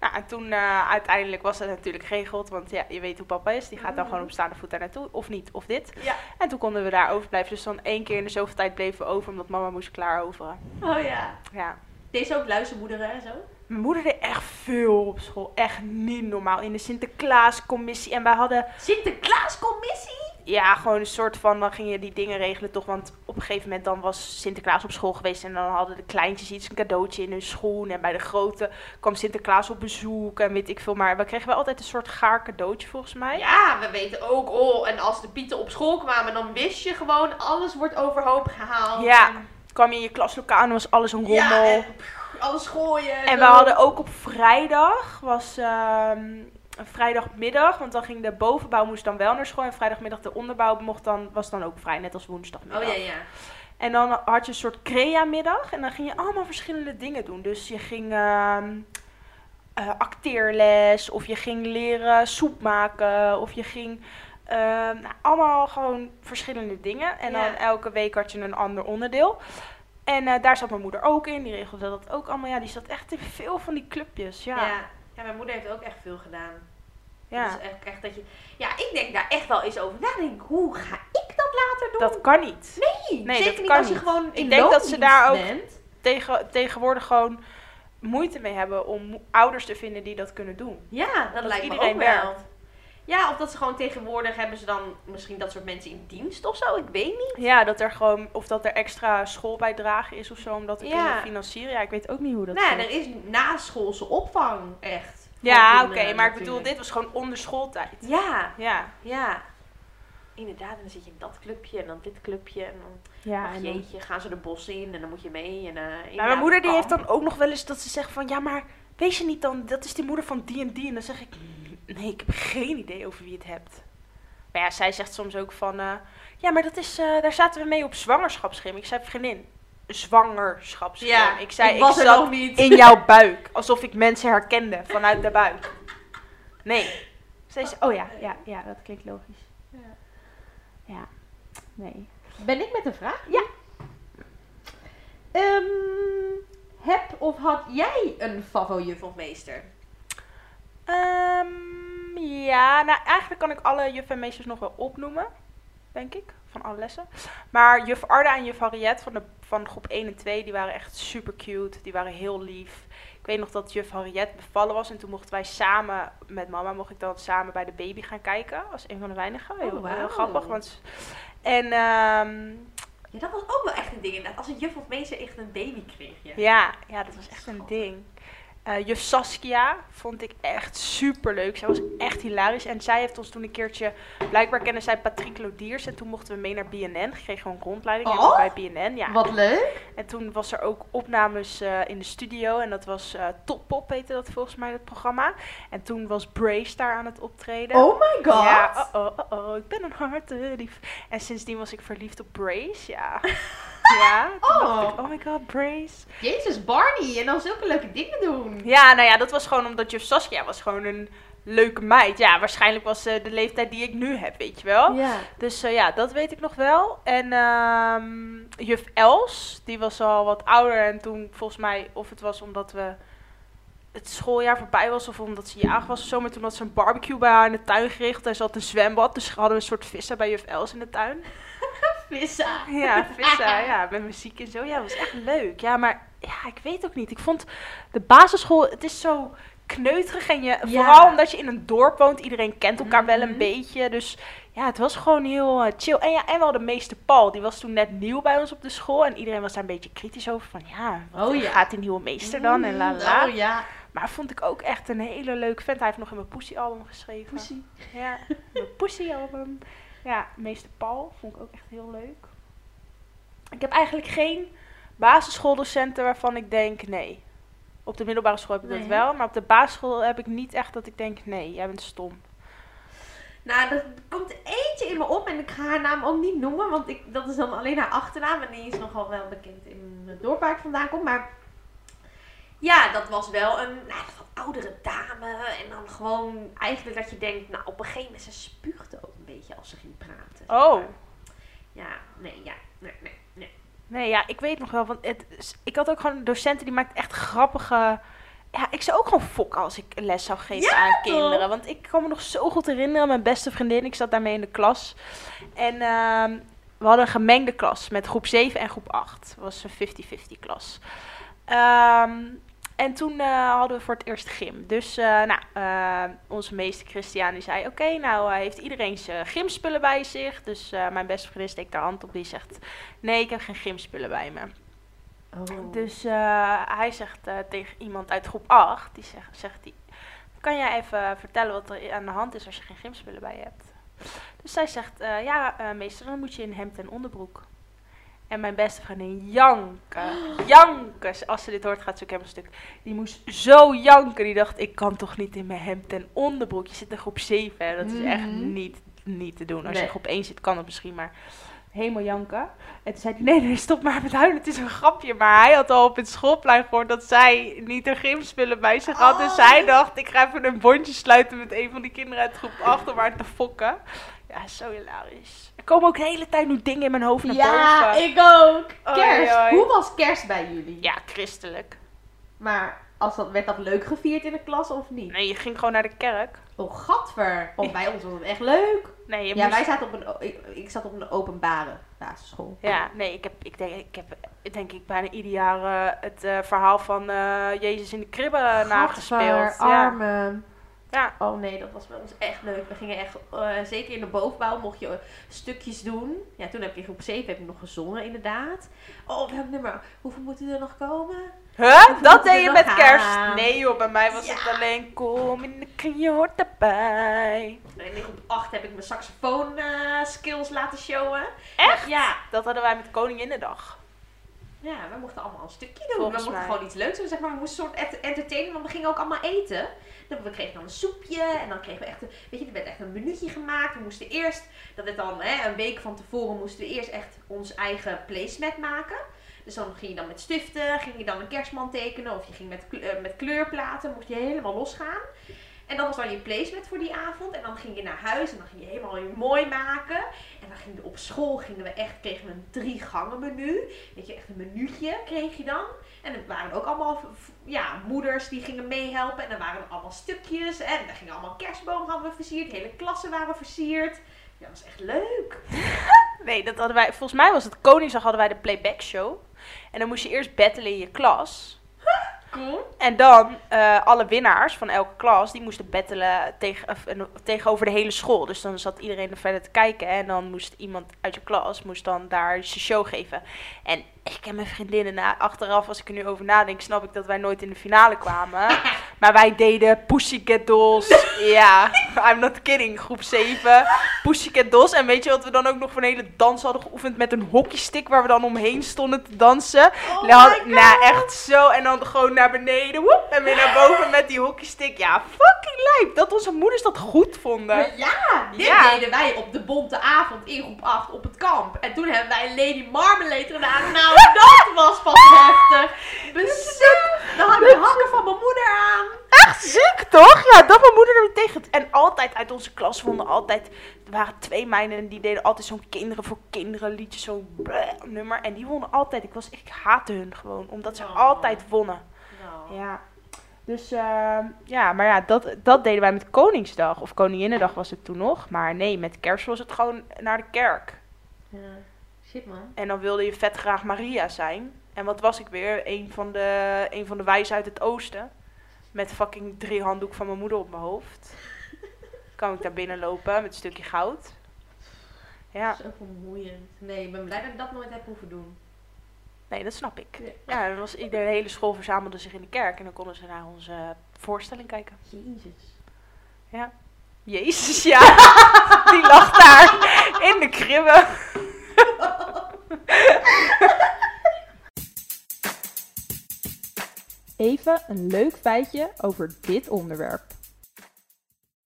nou, en toen eh, uiteindelijk was het natuurlijk geregeld. Want ja, je weet hoe papa is. Die gaat dan gewoon op staande voet daar naartoe. Of niet, of dit. Ja. En toen konden we daar overblijven. Dus dan één keer in de zoveel tijd bleven we over. Omdat mama moest klaar overen. Oh ja. Ja. Deze ook luistermoederen en zo? Mijn moeder deed echt veel op school. Echt niet normaal. In de Sinterklaascommissie. En wij hadden Sinterklaascommissie? Ja, gewoon een soort van, dan ging je die dingen regelen toch. Want op een gegeven moment dan was Sinterklaas op school geweest. En dan hadden de kleintjes iets, een cadeautje in hun schoen. En bij de grote kwam Sinterklaas op bezoek en weet ik veel. Maar we kregen wel altijd een soort gaar cadeautje volgens mij. Ja, we weten ook, oh, en als de pieten op school kwamen, dan wist je gewoon, alles wordt overhoop gehaald. Ja, En- kwam je in je klaslokaal en was alles een rommel. Ja, en, en pff, alles gooien. we zo. hadden ook op vrijdag, was ehm, vrijdagmiddag. Want dan ging de bovenbouw moest dan wel naar school. En vrijdagmiddag de onderbouw mocht dan, was dan ook vrij, net als woensdagmiddag. Oh ja, ja. En dan had je een soort crea-middag. En dan ging je allemaal verschillende dingen doen. Dus je ging ehm, eh, acteerles. Of je ging leren soep maken. Of je ging... ehm, nou, allemaal gewoon verschillende dingen. En Ja. dan elke week had je een ander onderdeel. En eh, daar zat mijn moeder ook in. Die regelde dat ook allemaal. Ja, die zat echt in veel van die clubjes. Ja. Ja. Ja, mijn moeder heeft ook echt veel gedaan. Ja, Dus echt, echt dat je... Ja, ik denk daar echt wel eens over na. Ik Denk, hoe ga ik dat later doen? dat kan niet. nee, nee, zeker dat niet kan als je niet. gewoon Ik denk dat ze daar ook- bent. Tegen, tegenwoordig gewoon moeite mee hebben om ouders te vinden die dat kunnen doen. Ja, dat, Dat lijkt me ook wel. werkt. Ja, of dat ze gewoon tegenwoordig hebben ze dan misschien dat soort mensen in dienst of zo. Ik weet niet. Ja, dat er gewoon, of dat er extra schoolbijdrage is of zo, om dat te Ja. kunnen financieren. Ja, ik weet ook niet hoe dat nou, zit. er is naschoolse opvang echt. Ja, oké, maar ik bedoel, dit was gewoon onder schooltijd. Ja, Ja. ja. Inderdaad, en dan zit je in dat clubje en dan dit clubje. En dan, Ja, ach jeetje, gaan ze de bossen in en dan moet je mee. En, eh, mijn moeder die heeft dan ook nog wel eens dat ze zegt van, ja, maar weet je niet dan, dat is de moeder van die en die. En dan zeg ik, nee, ik heb geen idee over wie het hebt. Maar ja, zij zegt soms ook van, eh, ja, maar dat is, eh, daar zaten we mee op zwangerschapsschema. Ik zei, vriendin, zwangerschapsschema. Ja, ik zei, ik was er zat nog niet. in jouw buik. Alsof ik mensen herkende vanuit de buik. Nee. Zij zei, oh ja, ja, ja, dat klinkt logisch. Ja. Ja, nee. Ben ik met een vraag? Ja. Ehm, heb of had jij een favo-juf of meester? Ehm, ja, nou eigenlijk kan ik alle juf en meesters nog wel opnoemen, denk ik, van alle lessen. Maar juf Arda en juf Harriet van, de, van groep 1 en 2, die waren echt super cute. Die waren heel lief. Ik weet nog dat juf Harriet bevallen was en toen mochten wij samen, met mama, mocht ik dan samen bij de baby gaan kijken. Als een van de weinigen. Heel, Oh, heel grappig. Want, en ehm, Ja, dat was ook wel echt een ding inderdaad. Als een juf of meester echt een baby kreeg. Ja. Ja, ja, dat was echt een ding. Eh juf Saskia vond ik echt super leuk. Zij was echt hilarisch. En zij heeft ons toen een keertje. Blijkbaar kennen zij Patrick Lodiers. En toen mochten we mee naar BNN. Kregen gewoon rondleiding Oh? bij BNN. Ja. Wat leuk. En toen was er ook opnames eh, in de studio. En dat was eh Top Pop, heette dat volgens mij, dat programma. En toen was Brace daar aan het optreden. Oh my god. Ja, oh, oh, oh, oh, ik ben een harte lief. En sindsdien was ik verliefd op Brace, ja. ja, Oh. ik, oh my god, Brace. Jezus, Barney. En dan zulke leuke dingen doen. Ja, nou ja, dat was gewoon omdat juf Saskia was gewoon een leuke meid. Ja, waarschijnlijk was ze de leeftijd die ik nu heb, weet je wel. Ja. Dus eh, ja, dat weet ik nog wel. En ehm, juf Els, die was al wat ouder. En toen volgens mij, of het was omdat we het schooljaar voorbij was, of omdat ze jarig was of zo. Maar toen had ze een barbecue bij haar in de tuin gericht. En ze had een zwembad, dus hadden we een soort vissen bij juf Els in de tuin. Vissa. Ja, vissen, ja, met muziek en zo. Ja, dat was echt leuk. Ja, maar ja, ik weet ook niet. Ik vond de basisschool, het is zo kneuterig. En je, Ja. vooral omdat je in een dorp woont, iedereen kent elkaar wel een Mhm. beetje. Dus ja, het was gewoon heel eh, chill. En ja, en wel de meester Paul, die was toen net nieuw bij ons op de school. En iedereen was daar een beetje kritisch over. Van ja, wat Oh ja. gaat die nieuwe meester dan? En la la, la. Oh ja. Maar vond ik ook echt een hele leuke vent. Hij heeft nog in mijn Poesie album geschreven. Poesie. Ja, mijn Poesie album. Ja, meester Paul vond ik ook echt heel leuk. Ik heb eigenlijk geen basisschooldocenten waarvan ik denk nee. Op de middelbare school heb ik dat wel, maar op de basisschool heb ik niet echt dat ik denk nee, jij bent stom. Nou, er komt eentje in me op en ik ga haar naam ook niet noemen, want ik, dat is dan alleen haar achternaam en die is nogal wel bekend in het dorp waar ik vandaan kom. Maar ja, dat was wel een nou, oudere dame en dan gewoon eigenlijk dat je denkt, nou op een gegeven moment, ze spuugde ook een beetje als ze ging praten. Oh. maar. Ja, nee, ja, nee, nee, nee. Nee, ja, ik weet nog wel, want het, ik had ook gewoon docenten die maakten echt grappige... Ja, ik zou ook gewoon fokken als ik les zou geven Ja, aan toch? kinderen. Want ik kan me nog zo goed herinneren, mijn beste vriendin, ik zat daarmee in de klas. En ehm, we hadden een gemengde klas met groep 7 en groep 8. Het was een 50-50 klas. Ehm, en toen eh, hadden we voor het eerst gym. Dus eh, nou, eh, onze meester Christian die zei... Oké, nou heeft iedereen zijn gymspullen bij zich. Dus mijn beste vriendin steekt haar hand op. Die zegt... Nee, ik heb geen gymspullen bij me. Oh. Dus hij zegt tegen iemand uit groep 8, die zegt, zegt die, kan jij even vertellen wat er aan de hand is als je geen gymspullen bij je hebt? Dus zij zegt, ja meester, dan moet je in hemd en onderbroek. En mijn beste vriendin janken, janken. Als ze dit hoort gaat ze ook helemaal stuk. Die moest zo janken, die dacht, ik kan toch niet in mijn hemd en onderbroek. Je zit in groep 7, hè? dat is echt Mhm. niet, niet te doen. Als je groep 1 zit, kan dat misschien, maar helemaal janken. En toen zei hij, nee, nee, stop maar met huilen, het is een grapje. Maar hij had al op het schoolplein gehoord dat zij niet een gymspullen bij zich had. Dus Oh. hij dacht, ik ga even een bondje sluiten met een van die kinderen uit groep 8 om haar te fokken. Ja, zo hilarisch. Er komen ook de hele tijd nu dingen in mijn hoofd naar ja, boven. ik ook. Kerst. oei. Hoe was kerst bij jullie? Ja, christelijk. Maar als dat, werd dat leuk gevierd in de klas of niet? Nee, je ging gewoon naar de kerk. Oh, gadver. Bij ons was het echt leuk. Nee, je Ja, moest... wij zaten op een, ik, ik zat op een openbare basisschool. Ja, nee, ik heb, ik denk, ik heb denk ik bijna ieder jaar eh, het eh, verhaal van eh, Jezus in de kribbe nagespeeld. Ja. arme. Ja. Oh nee, dat was bij ons echt leuk. We gingen echt, eh, zeker in de bovenbouw mocht je eh, stukjes doen. Ja, toen heb je in groep 7 heb ik nog gezongen inderdaad. Oh, welk nummer? Hoeveel moeten er nog komen? Huh? Dat deed je met kerst? Nee joh, bij mij was Ja. het alleen kom in de kniot erbij. En in groep 8 heb ik mijn saxofoon eh, skills laten showen. Echt? Ja. Dat hadden wij met Koninginnedag. Ja, we mochten allemaal een stukje doen. Volgens we mochten mij. gewoon iets leuks doen. Zeg maar, we moesten een soort ent- entertainen, want we gingen ook allemaal eten. Dan, we kregen dan een soepje en dan kregen we echt een, weet je, er werd echt een minuutje gemaakt. We moesten eerst, dat werd dan hè, een week van tevoren, moesten we eerst echt ons eigen placemat maken. Dus dan ging je dan met stiften, ging je dan een kerstman tekenen of je ging met, eh, met kleurplaten, mocht je helemaal losgaan. En dat was dan je placemat voor die avond. En dan ging je naar huis en dan ging je helemaal je mooi maken. En dan gingen we op school gingen we echt, kregen een drie gangen menu. Weet je, echt een minuutje kreeg je dan. En er waren ook allemaal ja, moeders die gingen meehelpen. En er waren allemaal stukjes. En er gingen allemaal kerstbomen hadden we versierd. Hele klassen waren versierd. Ja, dat was echt leuk. Nee, dat hadden wij. Volgens mij was het Koningsdag hadden wij de playback show. En dan moest je eerst battelen in je klas. Cool. En dan eh, alle winnaars van elke klas, die moesten battelen tegen, en- tegenover de hele school. Dus dan zat iedereen er verder te kijken. En dan moest iemand uit je klas moest dan daar zijn show geven. En ik en mijn vriendinnen, na, achteraf als ik er nu over nadenk, snap ik dat wij nooit in de finale kwamen. maar wij deden Pussycat Dolls. ja, I'm not kidding, groep 7. Pussycat Dolls. En weet je wat we dan ook nog voor een hele dans hadden geoefend met een hockeystick waar we dan omheen stonden te dansen. Oh Nou, nou, echt zo. En dan gewoon naar beneden. woep, en weer naar boven met die hockeystick. Ja, fucking lijp. Dat onze moeders dat goed vonden. Maar ja, dit Ja. deden wij op de bonte avond in groep 8 op het kamp. En toen hebben wij Lady Marmalade gedaan. Nou, dat was pas heftig. Besef, dan had ik de hakken van mijn moeder aan. Echt ziek, toch? Ja, dat mijn moeder er tegen. En altijd uit onze klas vonden altijd... Er waren twee meiden en die deden altijd zo'n kinderen voor kinderen liedje. Zo'n nummer. En die wonnen altijd. Ik, was, ik haatte hun gewoon. Omdat ze Oh. altijd wonnen. Nou, Ja. Dus ehm, ja, maar ja, dat, dat deden wij met Koningsdag. Of Koninginnedag was het toen nog. Maar nee, met kerst was het gewoon naar de kerk. ja. Shit man. En dan wilde je vet graag Maria zijn. En wat was ik weer? Een van de, een van de wijzen uit het oosten. Met fucking drie handdoek van mijn moeder op mijn hoofd. Kan ik daar binnenlopen met een stukje goud. Ja, Zo vermoeiend. Nee, ik ben blij dat ik dat nooit heb hoeven doen. nee, dat snap ik. Ja. Ja, was de hele school verzamelde zich in de kerk. En dan konden ze naar onze voorstelling kijken. Jezus. Jezus, ja. Die lag daar in de kribben. Even een leuk feitje over dit onderwerp.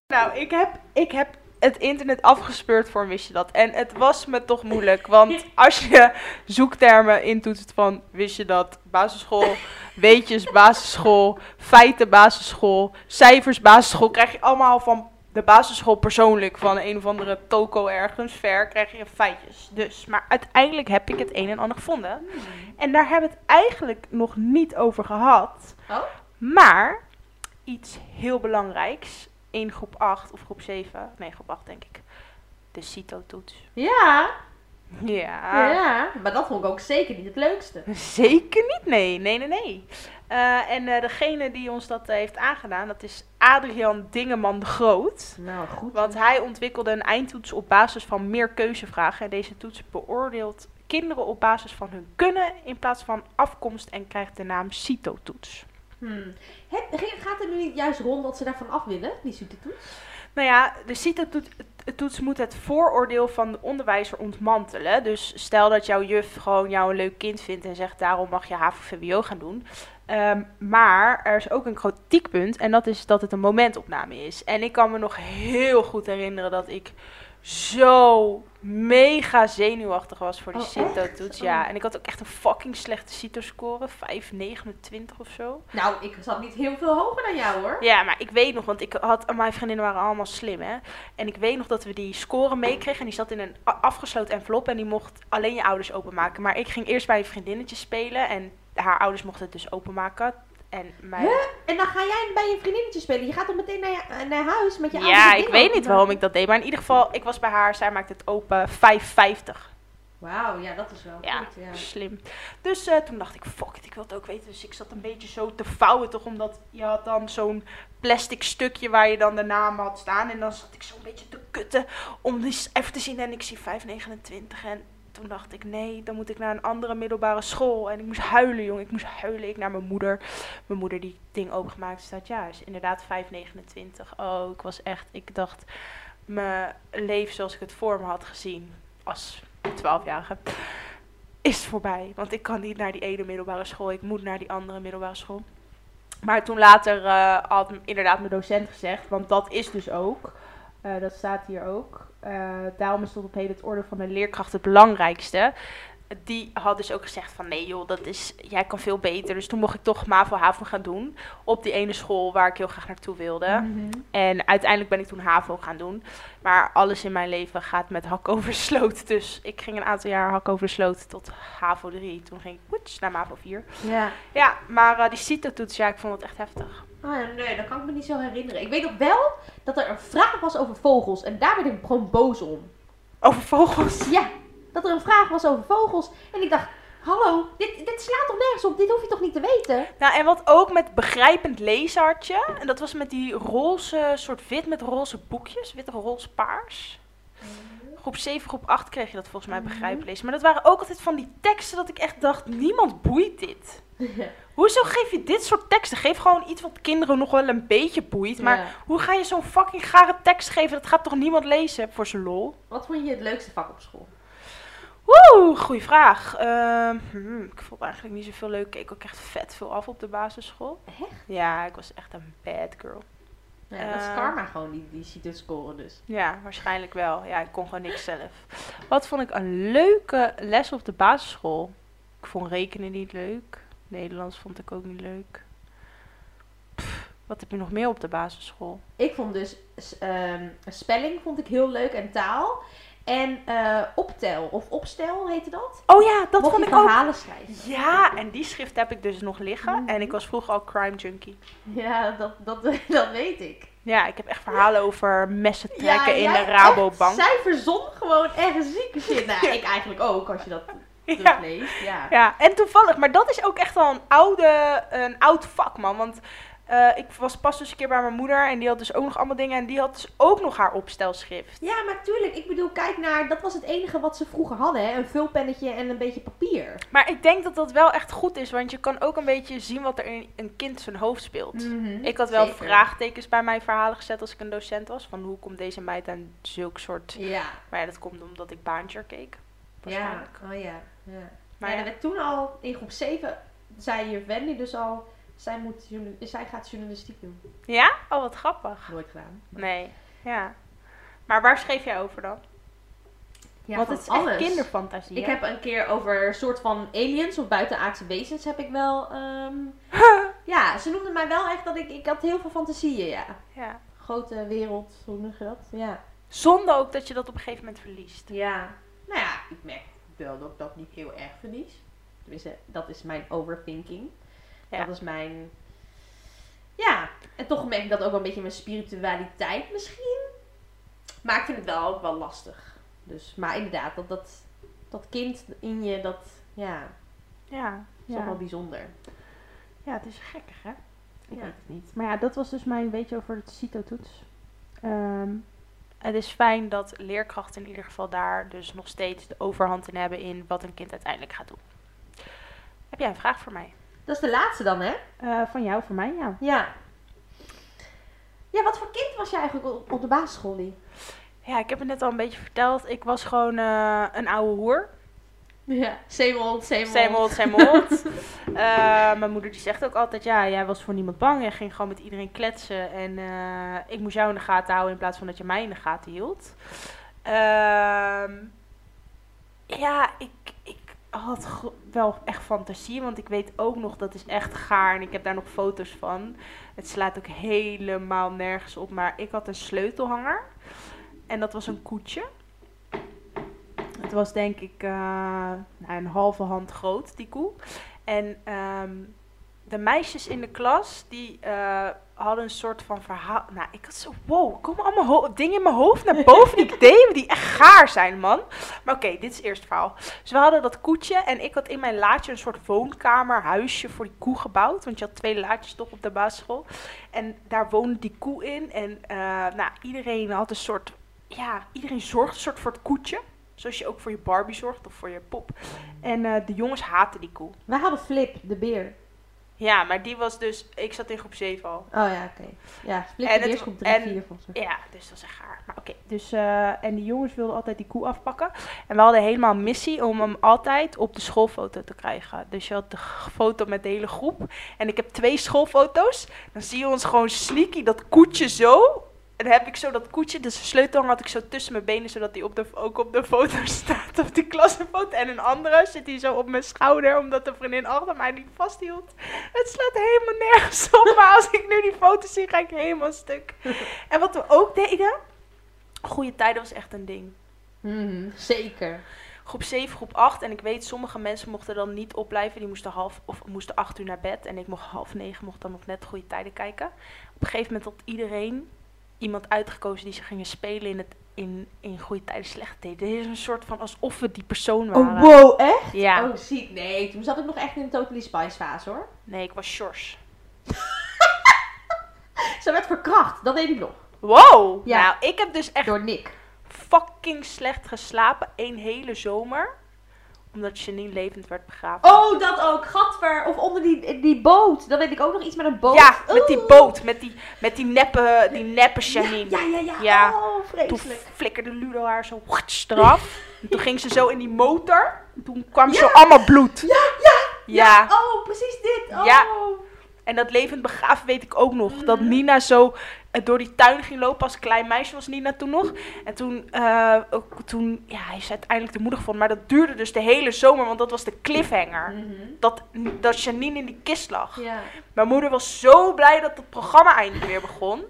Nou, ik heb, ik heb het internet afgespeurd voor wist je dat. En het was me toch moeilijk. Want als je zoektermen intoetst van wist je dat, basisschool, weetjes, basisschool, feiten, basisschool, cijfers, basisschool, krijg je allemaal van de basisschool persoonlijk van een of andere toko ergens ver, krijg je feitjes. Dus, maar uiteindelijk heb ik het een en ander gevonden. En daar hebben we het eigenlijk nog niet over gehad. Oh? Maar iets heel belangrijks in groep 8 of groep 7, nee groep 8 denk ik, de CITO-toets. Ja. Ja, Ja. Maar dat vond ik ook zeker niet het leukste. zeker niet, nee, nee, nee, nee. Eh, en eh, degene die ons dat heeft aangedaan, dat is Adrian Dingeman de Groot. Nou, goed. Want hij ontwikkelde een eindtoets op basis van meer keuzevragen. En deze toets beoordeelt kinderen op basis van hun kunnen in plaats van afkomst en krijgt de naam CITO-toets. Hmm. Het, gaat er nu niet juist rond dat ze daarvan af willen, die toets? Nou ja, de CITO-toets moet het vooroordeel van de onderwijzer ontmantelen. Dus stel dat jouw juf gewoon jou een leuk kind vindt en zegt daarom mag je HAVO-VWO gaan doen. Ehm, maar er is ook een kritiekpunt en dat is dat het een momentopname is. En ik kan me nog heel goed herinneren dat ik zo mega zenuwachtig was voor die Oh, CITO-toets. Ja, Oh. en ik had ook echt een fucking slechte CITO-score, 5,29 of zo. Nou, ik zat niet heel veel hoger dan jou hoor. Ja, maar ik weet nog, want ik had, mijn vriendinnen waren allemaal slim, hè. En ik weet nog dat we die score meekregen en die zat in een afgesloten envelop en die mocht alleen je ouders openmaken. Maar ik ging eerst bij een vriendinnetje spelen en haar ouders mochten het dus openmaken. En mijn... Huh? En dan ga jij bij je vriendinnetje spelen. Je gaat dan meteen naar, je, naar huis met je ouders Ja, ik weet niet waarom ik dat deed. Maar in ieder geval, ik was bij haar. Zij maakte het open 5,50. Wauw, ja, dat is wel Ja, goed. Ja. slim. Dus eh, toen dacht ik, fuck it, ik wil het ook weten. Dus ik zat een beetje zo te vouwen, toch? Omdat je had dan zo'n plastic stukje waar je dan de naam had staan. En dan zat ik zo'n beetje te kutten om eens even te zien. En ik zie 5,29. En toen dacht ik, nee, dan moet ik naar een andere middelbare school. En ik moest huilen, jongen. Ik moest huilen. Ik naar mijn moeder. Mijn moeder die ding opengemaakt staat. Ja, is inderdaad 5,29. Oh, ik was echt, ik dacht, mijn leven zoals ik het voor me had gezien als 12-jarige is voorbij. Want ik kan niet naar die ene middelbare school. Ik moet naar die andere middelbare school. Maar toen later eh, had inderdaad mijn docent gezegd, want dat is dus ook, eh, dat staat hier ook. eh, daarom is tot op heden het orde van de leerkracht het belangrijkste. Die had dus ook gezegd van nee joh, dat is, jij kan veel beter. Dus toen mocht ik toch MAVO-HAVO gaan doen. Op die ene school waar ik heel graag naartoe wilde. Mhm. En uiteindelijk ben ik toen HAVO gaan doen. Maar alles in mijn leven gaat met hak over sloot. Dus ik ging een aantal jaar hak over sloot tot HAVO 3. Toen ging ik woets, naar MAVO 4. Ja. Ja, maar eh, die CITO-toets, ja, ik vond het echt heftig. Oh ja, nee, dat kan ik me niet zo herinneren. Ik weet nog wel dat er een vraag was over vogels. En daar werd ik gewoon boos om. Over vogels. Ja, dat er een vraag was over vogels. En ik dacht, hallo, dit, dit slaat toch nergens op? Dit hoef je toch niet te weten? Nou, en wat ook met begrijpend leeshartje. En dat was met die roze, soort wit met roze boekjes. Wit, roze, paars. Groep 7, groep 8 kreeg je dat volgens mij Mhm. begrijpend lezen. Maar dat waren ook altijd van die teksten dat ik echt dacht, niemand boeit dit. Hoezo geef je dit soort teksten? Geef gewoon iets wat kinderen nog wel een beetje boeit. Maar Ja. hoe ga je zo'n fucking gare tekst geven? Dat gaat toch niemand lezen voor zijn lol? Wat vond je het leukste vak op school? Woe, goeie vraag. Ehm, hmm, ik vond eigenlijk niet zoveel leuk. Ik keek ook echt vet veel af op de basisschool. Echt? Ja, ik was echt een bad girl. Ja, dat is Eh. karma gewoon, die, die ziet het scoren dus. Ja, waarschijnlijk wel. Ja, ik kon gewoon niks zelf. Wat vond ik een leuke les op de basisschool? Ik vond rekenen niet leuk. Nederlands vond ik ook niet leuk. Pff, wat heb je nog meer op de basisschool? Ik vond dus ehm, spelling vond ik heel leuk en taal. En eh, optel of opstel heette dat. Oh ja, dat Mocht vond ik ook. verhalen schrijven. Ja, en die schrift heb ik dus nog liggen. Mhm. En ik was vroeger al crime junkie. Ja, dat, dat, dat weet ik. Ja, ik heb echt verhalen over messen trekken in de Rabobank. echt, zij verzon gewoon echt zieke shit. Nou, ik eigenlijk ook, als je dat. Terugleest. Ja. ja, en toevallig, maar dat is ook echt wel een, oude, een oud vak, man. Want eh, ik was pas dus een keer bij mijn moeder en die had dus ook nog allemaal dingen. En die had dus ook nog haar opstelschrift. Ja, maar tuurlijk. Ik bedoel, kijk naar... Dat was het enige wat ze vroeger hadden, hè. Een vulpennetje en een beetje papier. Maar ik denk dat dat wel echt goed is, want je kan ook een beetje zien wat er in een kind zijn hoofd speelt. Mhm, Ik had wel zeker. vraagtekens bij mijn verhalen gezet als ik een docent was. Van hoe komt deze meid aan zulk soort... Ja. Maar ja, dat komt omdat ik baantje keek. Ja. Oh ja. Ja. Maar Maar ja. werd toen al, in groep 7, zei juf Wendy dus al... Zij, moet, zij gaat journalistiek doen. Ja? Oh, wat grappig. Nooit gedaan. Nee, ja. Maar waar schreef jij over dan? Ja, Want het is echt alles. kinderfantasie. Ik hè? heb een keer over een soort van aliens of buitenaardse wezens heb ik wel... ehm, ja, ze noemden mij wel echt dat ik... Ik had heel veel fantasieën, ja. Ja. Grote wereld, hoe noem je dat? Ja. Zonde ook dat je dat op een gegeven moment verliest. Ja. Nou ja, ik merk wel dat ik dat niet heel erg verlies. Tenminste, dat is mijn overthinking. Ja. Dat is mijn... Ja, en toch merk ik dat ook wel een beetje mijn spiritualiteit misschien. Maar ik vind het wel ook wel lastig. Dus, maar inderdaad, dat, dat, dat kind in je, dat ja, Ja, is toch wel bijzonder. ja het is gekkig hè? Ik Ja. weet het niet. Maar ja, dat was dus mijn beetje over het CITO-toets. Ehm, het is fijn dat leerkrachten in ieder geval daar dus nog steeds de overhand in hebben in wat een kind uiteindelijk gaat doen. Heb jij een vraag voor mij? Dat is de laatste dan, hè? Eh, van jou, voor mij, ja. Ja. Ja, wat voor kind was je eigenlijk op, de basisschool? Ja, ik heb het net al een beetje verteld. Ik was gewoon eh, een oude hoer. Ja, zeemold, zeemold. Zeemold, zeemold. Eh, mijn moeder die zegt ook altijd, ja, jij was voor niemand bang. Jij ging gewoon met iedereen kletsen. En eh, ik moest jou in de gaten houden in plaats van dat je mij in de gaten hield. Ehm, ja, ik, ik had wel echt fantasie. Want ik weet ook nog, dat is echt gaar. En ik heb daar nog foto's van. Het slaat ook helemaal nergens op. Maar ik had een sleutelhanger. En dat was een koetje. Het was denk ik eh, nou, een halve hand groot, die koe. En ehm, de meisjes in de klas, die eh, hadden een soort van verhaal. Nou, ik had zo, wow, komen allemaal dingen in mijn hoofd naar boven die ik deed, die echt gaar zijn, man. Maar oké, dit is het eerste verhaal. Dus we hadden dat koetje en ik had in mijn laadje een soort woonkamer, huisje voor die koe gebouwd. Want je had twee laadjes toch op de basisschool. En daar woonde die koe in. En eh, nou, iedereen had een soort, ja, iedereen zorgde een soort voor het koetje. Zoals je ook voor je Barbie zorgt of voor je pop. En eh, de jongens haatten die koe. Wij hadden Flip, de beer. Ja, maar die was dus, ik zat in groep 7 al. Oh ja, oké. Ja, Flip En de beer is groep 3, en- 4 volgens mij. Ja, dus dat is echt gaar. Maar oké. Dus, eh, en die jongens wilden altijd die koe afpakken. En we hadden helemaal een missie om hem altijd op de schoolfoto te krijgen. Dus je had de foto met de hele groep. En ik heb twee schoolfoto's. Dan zie je ons gewoon sneaky dat koetje zo. En dan heb ik zo dat koetje, dus de sleutel had ik zo tussen mijn benen, zodat hij op de, ook op de foto staat, op die klassenfoto. En een andere zit hij zo op mijn schouder, omdat de vriendin achter mij niet vasthield. Het slaat helemaal nergens op, maar als ik nu die foto zie, ga ik helemaal stuk. En wat we ook deden, goede tijden was echt een ding. Mhm, zeker. Groep 7, groep 8. En ik weet, sommige mensen mochten dan niet opblijven. Die moesten half of moesten 8 uur naar bed. En ik mocht half 9, mocht dan nog net goede tijden kijken. Op een gegeven moment had iedereen iemand uitgekozen die ze gingen spelen in het in, in goede tijden slecht deed. Dit is een soort van alsof we die persoon waren. Oh, wow, echt? Ja. Oh, ziek. Nee, toen zat ik nog echt in de Totally Spice fase hoor. Nee, ik was Sjors. Ze werd verkracht, dat weet ik nog. Wow! Ja. Nou, ik heb dus echt Door Nick. fucking slecht geslapen. één hele zomer. Omdat Janine levend werd begraven. Oh, dat ook. Gadver. Of onder die, die boot. Dan weet ik ook nog iets met een boot. Ja, met die boot. Met die, met die neppe, die neppe Janine. Ja, ja, ja. Ja. Oh, Toen vreselijk. flikkerde Ludo haar zo eraf. En toen ging ze zo in die motor. En toen kwam zo allemaal bloed. Ja, ja. Ja. Oh, precies dit. Oh. Ja. En dat levend begraven weet ik ook nog. Dat Mhm. Nina zo door die tuin ging lopen. Als klein meisje was Nina toen nog. En toen, eh, ook, toen ja, hij is uiteindelijk de moeder gevonden. Maar dat duurde dus de hele zomer. Want dat was de cliffhanger. Mhm. Dat, dat Janine in die kist lag. Ja. Mijn moeder was zo blij dat het programma eindelijk weer begon.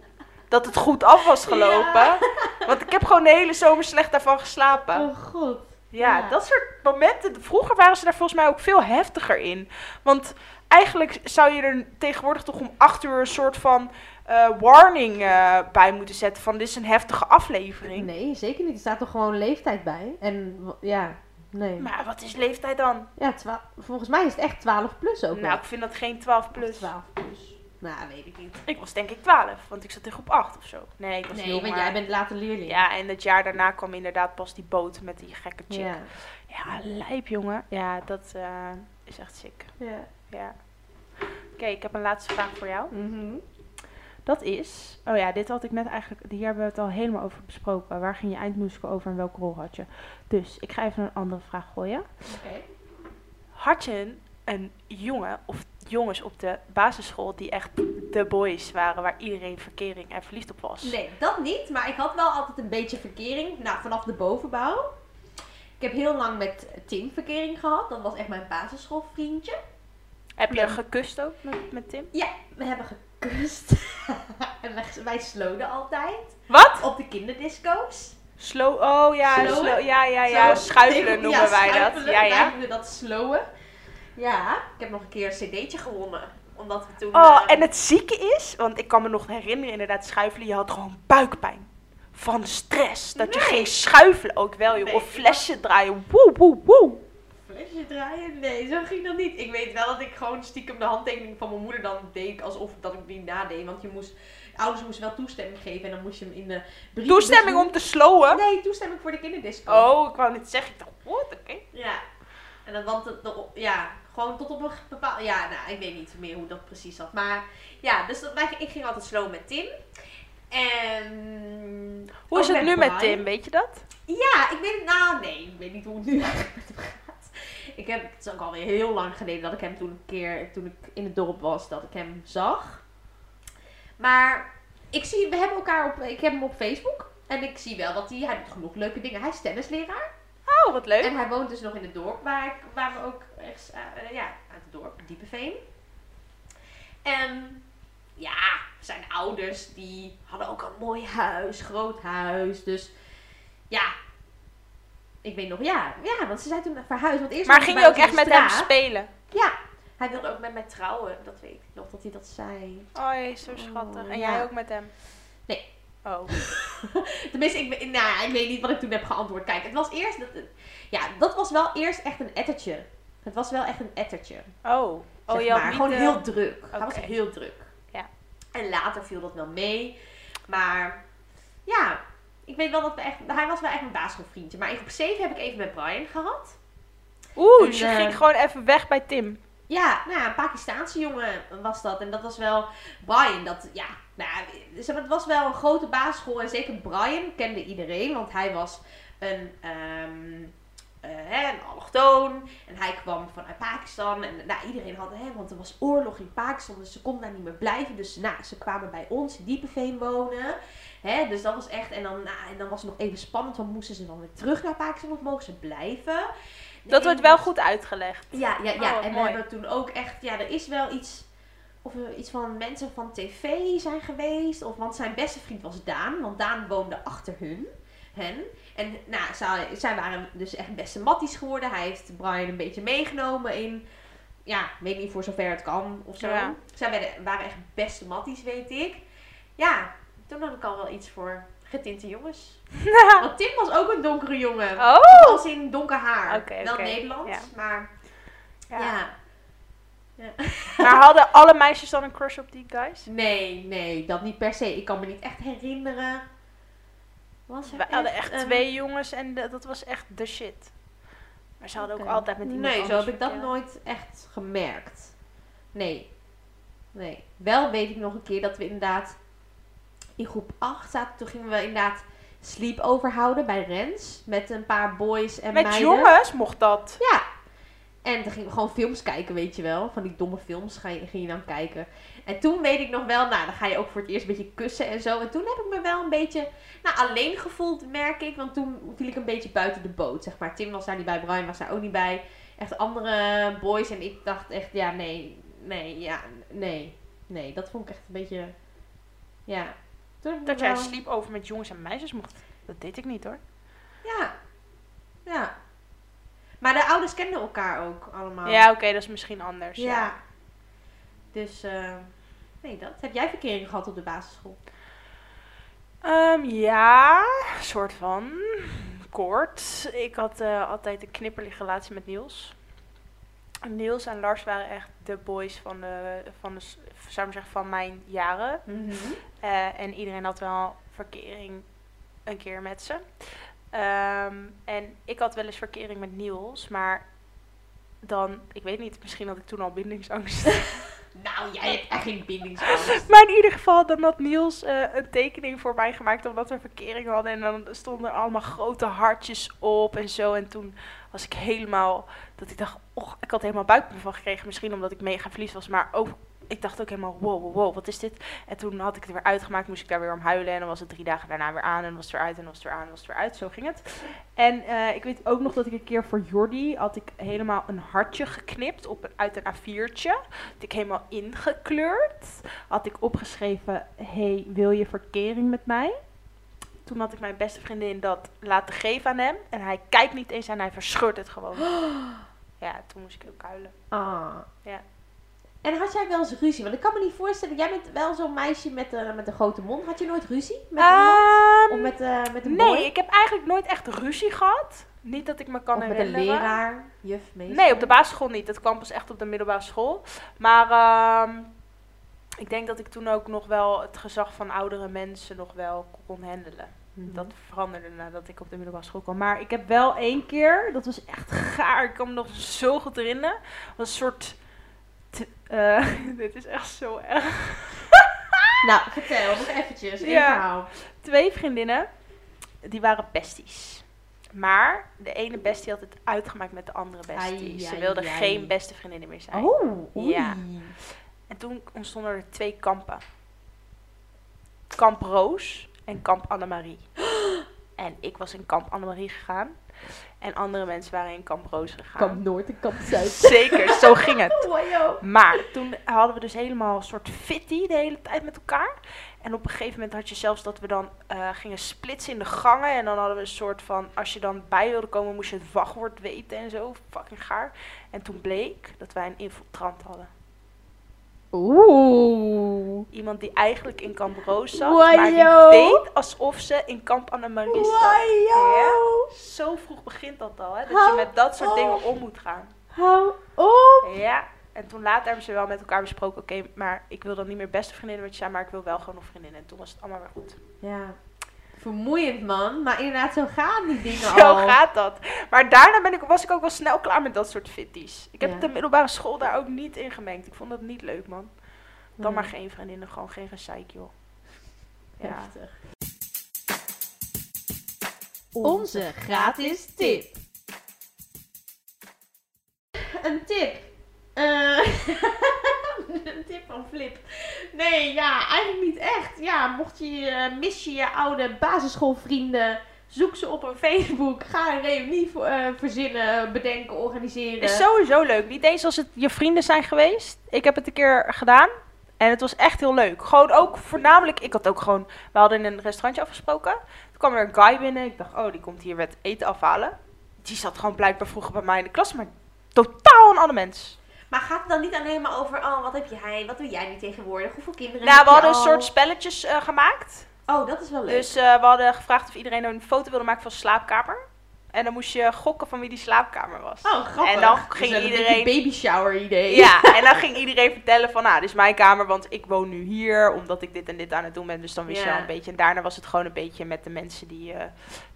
Dat het goed af was gelopen. Ja. Want ik heb gewoon de hele zomer slecht daarvan geslapen. Oh, god. Ja, Ja. dat soort momenten. Vroeger waren ze daar volgens mij ook veel heftiger in. Want eigenlijk zou je er tegenwoordig toch om acht uur een soort van eh, warning eh, bij moeten zetten. Van dit is een heftige aflevering. Nee, zeker niet. Er staat toch gewoon leeftijd bij. En ja, nee. Maar wat is leeftijd dan? Ja, volgens mij is het echt 12 plus ook. Nou, ik vind dat geen 12 Of plus. 12 plus. Nou, weet ik niet. Ik was denk ik 12, want ik zat in groep 8 of zo. Nee, ik was Nee, want jij bent later leerling. Ja, en het jaar daarna kwam inderdaad pas die boot met die gekke chick. Ja, Ja. lijp jongen. Ja, dat eh, is echt sick. ja. Ja. Oké, ik heb een laatste vraag voor jou. Mhm. Dat is, oh ja, dit had ik net eigenlijk, hier hebben we het al helemaal over besproken. Waar ging je eindmusical over en welke rol had je? Dus ik ga even een andere vraag gooien. Oké. Had je een, een jongen of jongens op de basisschool die echt de boys waren waar iedereen verkering en verliefd op was? Nee, dat niet. Maar ik had wel altijd een beetje verkering. Nou, vanaf de bovenbouw. Ik heb heel lang met Tim verkering gehad. Dat was echt mijn basisschoolvriendje. Heb je Ja. gekust ook met, met Tim? Ja, we hebben gekust. en wij, wij sloden altijd. Wat? Op de kinderdisco's. Slow, oh ja, slow, ja, ja, ja, Zo. schuifelen Ja, noemen wij schuifelen. dat. Ja, Wij ja. noemen dat slowen. Ja, ik heb nog een keer een cd'tje gewonnen. Omdat we toen... Oh, eh, en het zieke is, want ik kan me nog herinneren, inderdaad, schuifelen, je had gewoon buikpijn. Van stress. Dat je ging schuifelen ook wel, joh. Nee, of flesje draaien. Woe, woe, woe. Flesje draaien? Nee, zo ging dat niet. Ik weet wel dat ik gewoon stiekem de handtekening van mijn moeder dan deed alsof dat ik die nadeed. Want je moest, ouders moesten wel toestemming geven en dan moest je hem in de brief. Toestemming om te slowen? Nee, toestemming voor de kinderdisco. Oh, ik wou niet zeggen. Ik dacht, wat, oké. Ja. En dan, want het, ja, gewoon tot op een bepaald, ja, nou, ik weet niet meer hoe dat precies zat. Maar ja, dus dat, wij, ik ging altijd slow met Tim. En... Hoe is het nu met. Tim, weet je dat? Ja, ik weet het, nou nee, ik weet niet hoe het nu gaat. Ik heb, het is ook alweer heel lang geleden dat ik hem toen een keer, toen ik in het dorp was, dat ik hem zag. Maar ik zie, we hebben elkaar op, ik heb hem op Facebook. En ik zie wel dat hij, hij doet genoeg leuke dingen. Hij is tennisleraar. Oh, wat leuk. En hij woont dus nog in het dorp waar, ik, waar we ook ergens, eh, ja, uit het dorp, Diepeveen. En ja, zijn ouders die hadden ook een mooi huis, groot huis. Dus ja, ik weet nog, ja, ja want ze zijn toen verhuisd. Want eerst Maar ging je ook echt met hem spelen? Ja, Hij wilde ook met mij trouwen, dat weet ik nog, dat hij dat zei. Oh, zo schattig. Oh, en ja. jij ook met hem? Nee. Oh. Tenminste, ik, weet- nou, ja, ik weet niet wat ik toen heb geantwoord. Kijk, het was eerst, dat, ja, dat was wel eerst echt een ettertje. Het was wel echt een ettertje. Oh. Oh, zeg had maar. Gewoon de- heel druk. Hij was heel druk. Ja. En later viel dat wel mee. Maar ja, ik weet wel dat we echt. Hij was wel echt mijn basisschoolvriendje. Maar in groep 7 heb ik even met Brian gehad. Oeh, dus je eh, ging gewoon even weg bij Tim. Ja, nou ja, een Pakistaanse jongen was dat. En dat was wel Brian. Dat, ja, nou, ja, het was wel een grote basisschool. En zeker Brian kende iedereen. Want hij was een, ehm eh, hè, een allochtoon. En hij kwam vanuit Pakistan. En nou, iedereen had, hè, want er was oorlog in Pakistan. Dus ze konden daar niet meer blijven. Dus nou, ze kwamen bij ons in Diepenveen wonen. Hè, dus dat was echt. En dan, nou, en dan was het nog even spannend. Want moesten ze dan weer terug naar Pakistan? Of mogen ze blijven? Dat wordt wel was- goed uitgelegd. ja, ja, ja. Oh, en we mooi. hebben toen ook echt, ja, er is wel iets, of iets van mensen van tv zijn geweest. Of, want zijn beste vriend was Daan, want Daan woonde achter hun, hen. En nou, zij, zij waren dus echt beste matties geworden. Hij heeft Brian een beetje meegenomen in, ja, weet niet voor zover het kan of zo. Ja. Zij werden, waren echt beste matties, weet ik. Ja, toen had ik al wel iets voor getinte jongens. Want Tim was ook een donkere jongen. Oh. Als in donker haar. Oké, Wel. Nederlands, Ja. maar Ja. ja. Maar hadden alle meisjes dan een crush op die guys? Nee, nee, dat niet per se. Ik kan me niet echt herinneren. Was er We hadden echt twee jongens en de- dat was echt de shit. Maar ze hadden ook altijd met iemand Nee, zo heb ik dat nooit echt gemerkt. Nee. Nee. Wel weet ik nog een keer dat we inderdaad in groep 8 zaten. Toen gingen we inderdaad sleepover houden bij Rens. Met een paar boys en Met meiden. jongens mocht dat. Ja. En dan gingen we gewoon films kijken, weet je wel. Van die domme films ga je, ging je dan kijken. En toen weet ik nog wel, nou, dan ga je ook voor het eerst een beetje kussen en zo. En toen heb ik me wel een beetje, nou, alleen gevoeld, merk ik. Want toen viel ik een beetje buiten de boot, zeg maar. Tim was daar niet bij, Brian was daar ook niet bij. Echt andere boys. En ik dacht echt, ja, nee, nee, ja, nee. Nee, dat vond ik echt een beetje, ja. Toen Dat jij wel- sleepover met jongens en meisjes mocht. Dat deed ik niet hoor. Ja, ja. Maar de ouders kenden elkaar ook allemaal. Ja, oké, dat is misschien anders. Ja. Ja. Dus, eh nee, dat. Heb jij verkering gehad op de basisschool? Ehm, ja, soort van. Kort. Ik had eh, altijd een knipperlige relatie met Niels. Niels en Lars waren echt de boys van de, van de, zou ik zeggen, van mijn jaren. Eh, en iedereen had wel verkering een keer met ze. Ehm, en ik had wel eens verkering met Niels, maar dan, ik weet niet, misschien had ik toen al bindingsangst. Nou, jij hebt echt geen bindingsangst. maar in ieder geval, dan had Niels eh, een tekening voor mij gemaakt omdat we verkering hadden. En dan stonden er allemaal grote hartjes op en zo. En toen was ik helemaal, dat ik dacht, och, ik had helemaal buikpijn van gekregen. Misschien omdat ik mega verliefd was, maar ook, ik dacht ook helemaal, wow, wow, wow, wat is dit? En toen had ik het weer uitgemaakt, moest ik daar weer om huilen. En dan was het drie dagen daarna weer aan en was het weer uit en was het weer aan en was het weer uit. Zo ging het. En eh, ik weet ook nog dat ik een keer voor Jordi had ik helemaal een hartje geknipt op een, uit een A4'tje. Had ik helemaal ingekleurd. Had ik opgeschreven, hey, wil je verkering met mij? Toen had ik mijn beste vriendin dat laten geven aan hem. En hij kijkt niet eens aan, hij verscheurt het gewoon. Ja, toen moest ik ook huilen. Ah. Ja. En had jij wel eens ruzie? Want ik kan me niet voorstellen, jij bent wel zo'n meisje met, een met een grote mond. Had je nooit ruzie met iemand? Ehm, Of met, eh met een boy? nee, ik heb eigenlijk nooit echt ruzie gehad. Niet dat ik me kan of met een herinneren. leraar, juf, meester? Nee, op de basisschool niet. Dat kwam pas echt op de middelbare school. Maar ehm, ik denk dat ik toen ook nog wel het gezag van oudere mensen nog wel kon handelen. Mhm. Dat veranderde nadat ik op de middelbare school kwam. Maar ik heb wel één keer, dat was echt gaar. Ik kan me nog zo goed herinneren. was een soort. Eh, dit is echt zo erg. Nou, vertel nog eventjes. Ja. Twee vriendinnen, die waren besties. Maar de ene bestie had het uitgemaakt met de andere bestie. Ai, Ze ai, ai. geen beste vriendinnen meer zijn. Oh, oei. Ja. En toen ontstonden er twee kampen. Kamp Roos en kamp Annemarie. En ik was in kamp Annemarie gegaan. En andere mensen waren in kamp Roos gegaan. Kamp Noord en Kamp Zuid. Zeker, zo ging het. Wajo. Maar toen hadden we dus helemaal een soort fitty de hele tijd met elkaar. En op een gegeven moment had je zelfs dat we dan eh, gingen splitsen in de gangen. En dan hadden we een soort van, als je dan bij wilde komen, moest je het wachtwoord weten en zo. Fucking gaar. En toen bleek dat wij een infiltrant hadden. Oeh. Iemand die eigenlijk in kamp Roos zat, maar die deed alsof ze in kamp Annemarie zat. Wajo. Zo vroeg begint dat al, hè? Dat je met dat soort op. dingen om moet gaan. Hou op. Ja, en toen later hebben ze wel met elkaar besproken, oké, maar ik wil dan niet meer beste vriendinnen met je zijn, maar ik wil wel gewoon nog vriendinnen. En toen was het allemaal weer goed. Ja. Vermoeiend, man. Maar inderdaad, zo gaan die dingen Zo al. gaat dat. Maar daarna ben ik, was ik ook wel snel klaar met dat soort fitties. Ik heb Ja. de middelbare school daar ook niet in gemengd. Ik vond dat niet leuk, man. Dan Nee. maar geen vriendinnen, gewoon geen gezeik, joh. Ja. Heftig. Onze gratis tip. Een tip. Eh, een tip van Flip. Nee, ja, eigenlijk niet echt. Ja, mocht je, eh, mis je je oude basisschoolvrienden, zoek ze op een Facebook. Ga een reunie vo- eh, verzinnen, bedenken, organiseren. Is sowieso leuk. Niet eens als het je vrienden zijn geweest. Ik heb het een keer gedaan. En het was echt heel leuk. Gewoon ook voornamelijk, ik had ook gewoon, we hadden in een restaurantje afgesproken. Toen kwam er een guy binnen. Ik dacht, oh, die komt hier met eten afhalen. Die zat gewoon blijkbaar vroeger bij mij in de klas, maar totaal een ander mens. Maar gaat het dan niet alleen maar over, oh, wat heb jij, wat doe jij nu tegenwoordig? Hoeveel kinderen Nou, heb we hadden een soort spelletjes eh, gemaakt. Oh, dat is wel leuk. Dus eh, we hadden gevraagd of iedereen een foto wilde maken van zijn slaapkamer. En dan moest je gokken van wie die slaapkamer was. oh, grappig. En dan Dus ging een beetje iedereen... baby shower idee. Ja, en dan ging iedereen vertellen van, nou, dit is mijn kamer, want ik woon nu hier, omdat ik dit en dit aan het doen ben. Dus dan wist je al een beetje. En daarna was het gewoon een beetje met de mensen die, eh,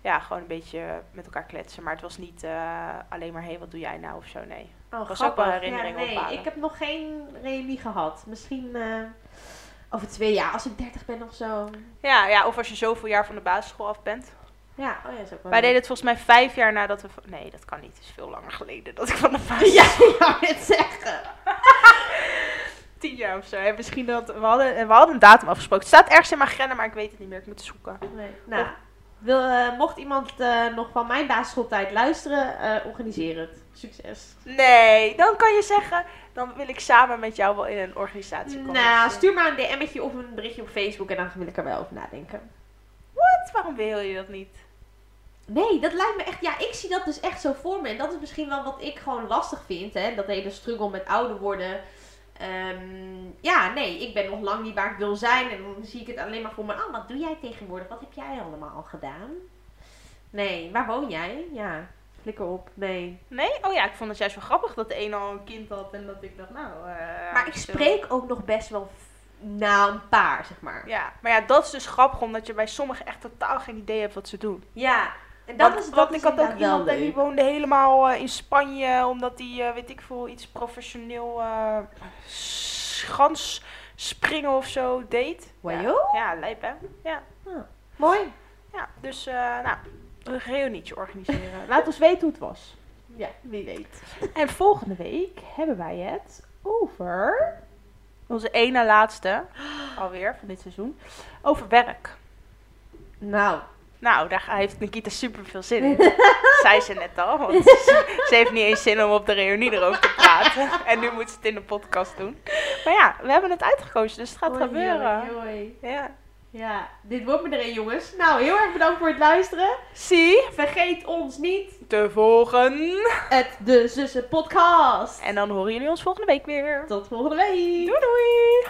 ja, gewoon een beetje met elkaar kletsen. Maar het was niet eh, alleen maar, hé, hey, wat doe jij nou of zo, nee. Oh, Was ook wel grappig. ja, nee, ophalen. ik heb nog geen reunie gehad. Misschien eh, over twee jaar, als ik 30 ben of zo. Ja, ja, of als je zoveel jaar van de basisschool af bent. Ja, oh ja, is ook wel Wij deden het volgens mij vijf jaar nadat we... Nee, dat kan niet. Het is veel langer geleden dat ik van de basisschool... Ja, ik wou het zeggen. tien jaar of zo. En misschien dat... We hadden, we hadden een datum afgesproken. Het staat ergens in mijn agenda, maar ik weet het niet meer. Ik moet het zoeken. Nee. Nou, wil, eh, mocht iemand eh, nog van mijn basisschooltijd luisteren, organiseer het. Succes. Nee, dan kan je zeggen... Dan wil ik samen met jou wel in een organisatie komen. Nou, stuur maar een DM'tje of een berichtje op Facebook en dan wil ik er wel over nadenken. Wat? Waarom wil je dat niet? Nee, dat lijkt me echt. Ja, ik zie dat dus echt zo voor me. En dat is misschien wel wat ik gewoon lastig vind. Hè? Dat hele struggle met ouder worden. Ehm, ja, nee, ik ben nog lang niet waar ik wil zijn. En dan zie ik het alleen maar voor me. Oh, wat doe jij tegenwoordig? Wat heb jij allemaal gedaan? Nee, waar woon jij? Ja, flikker op. Nee. Nee? Oh ja, ik vond het juist wel grappig dat de een al een kind had en dat ik dacht, nou... eh, Maar ik spreek ook nog best wel na een paar, zeg maar. Ja, maar ja, dat is dus grappig, omdat je bij sommigen echt totaal geen idee hebt wat ze doen. Ja, en dat want, is dat want is ik had ook iemand en die woonde helemaal eh, in Spanje, omdat die, eh, weet ik veel, iets professioneel eh schans springen of zo deed. Wajo? Ja, ja lijp hè? Ja, Mooi. ja dus nou, een reunietje organiseren. Laat ons weten hoe het was. Ja, wie weet. En volgende week hebben wij het over onze ene laatste, alweer van dit seizoen, over werk. Nou, Nou, daar heeft Nikita super veel zin in. Zei ze net al, want ze, ze heeft niet eens zin om op de reunie erover te praten. En nu moet ze het in de podcast doen. Maar ja, we hebben het uitgekozen, dus het gaat Hoi, gebeuren. hoi, hoi. Ja. Ja, dit wordt me er een, jongens. Nou, heel erg bedankt voor het luisteren. Zie, Vergeet ons niet, te volgen. het De Zussen Podcast. En dan horen jullie ons volgende week weer. Tot volgende week. Doei doei!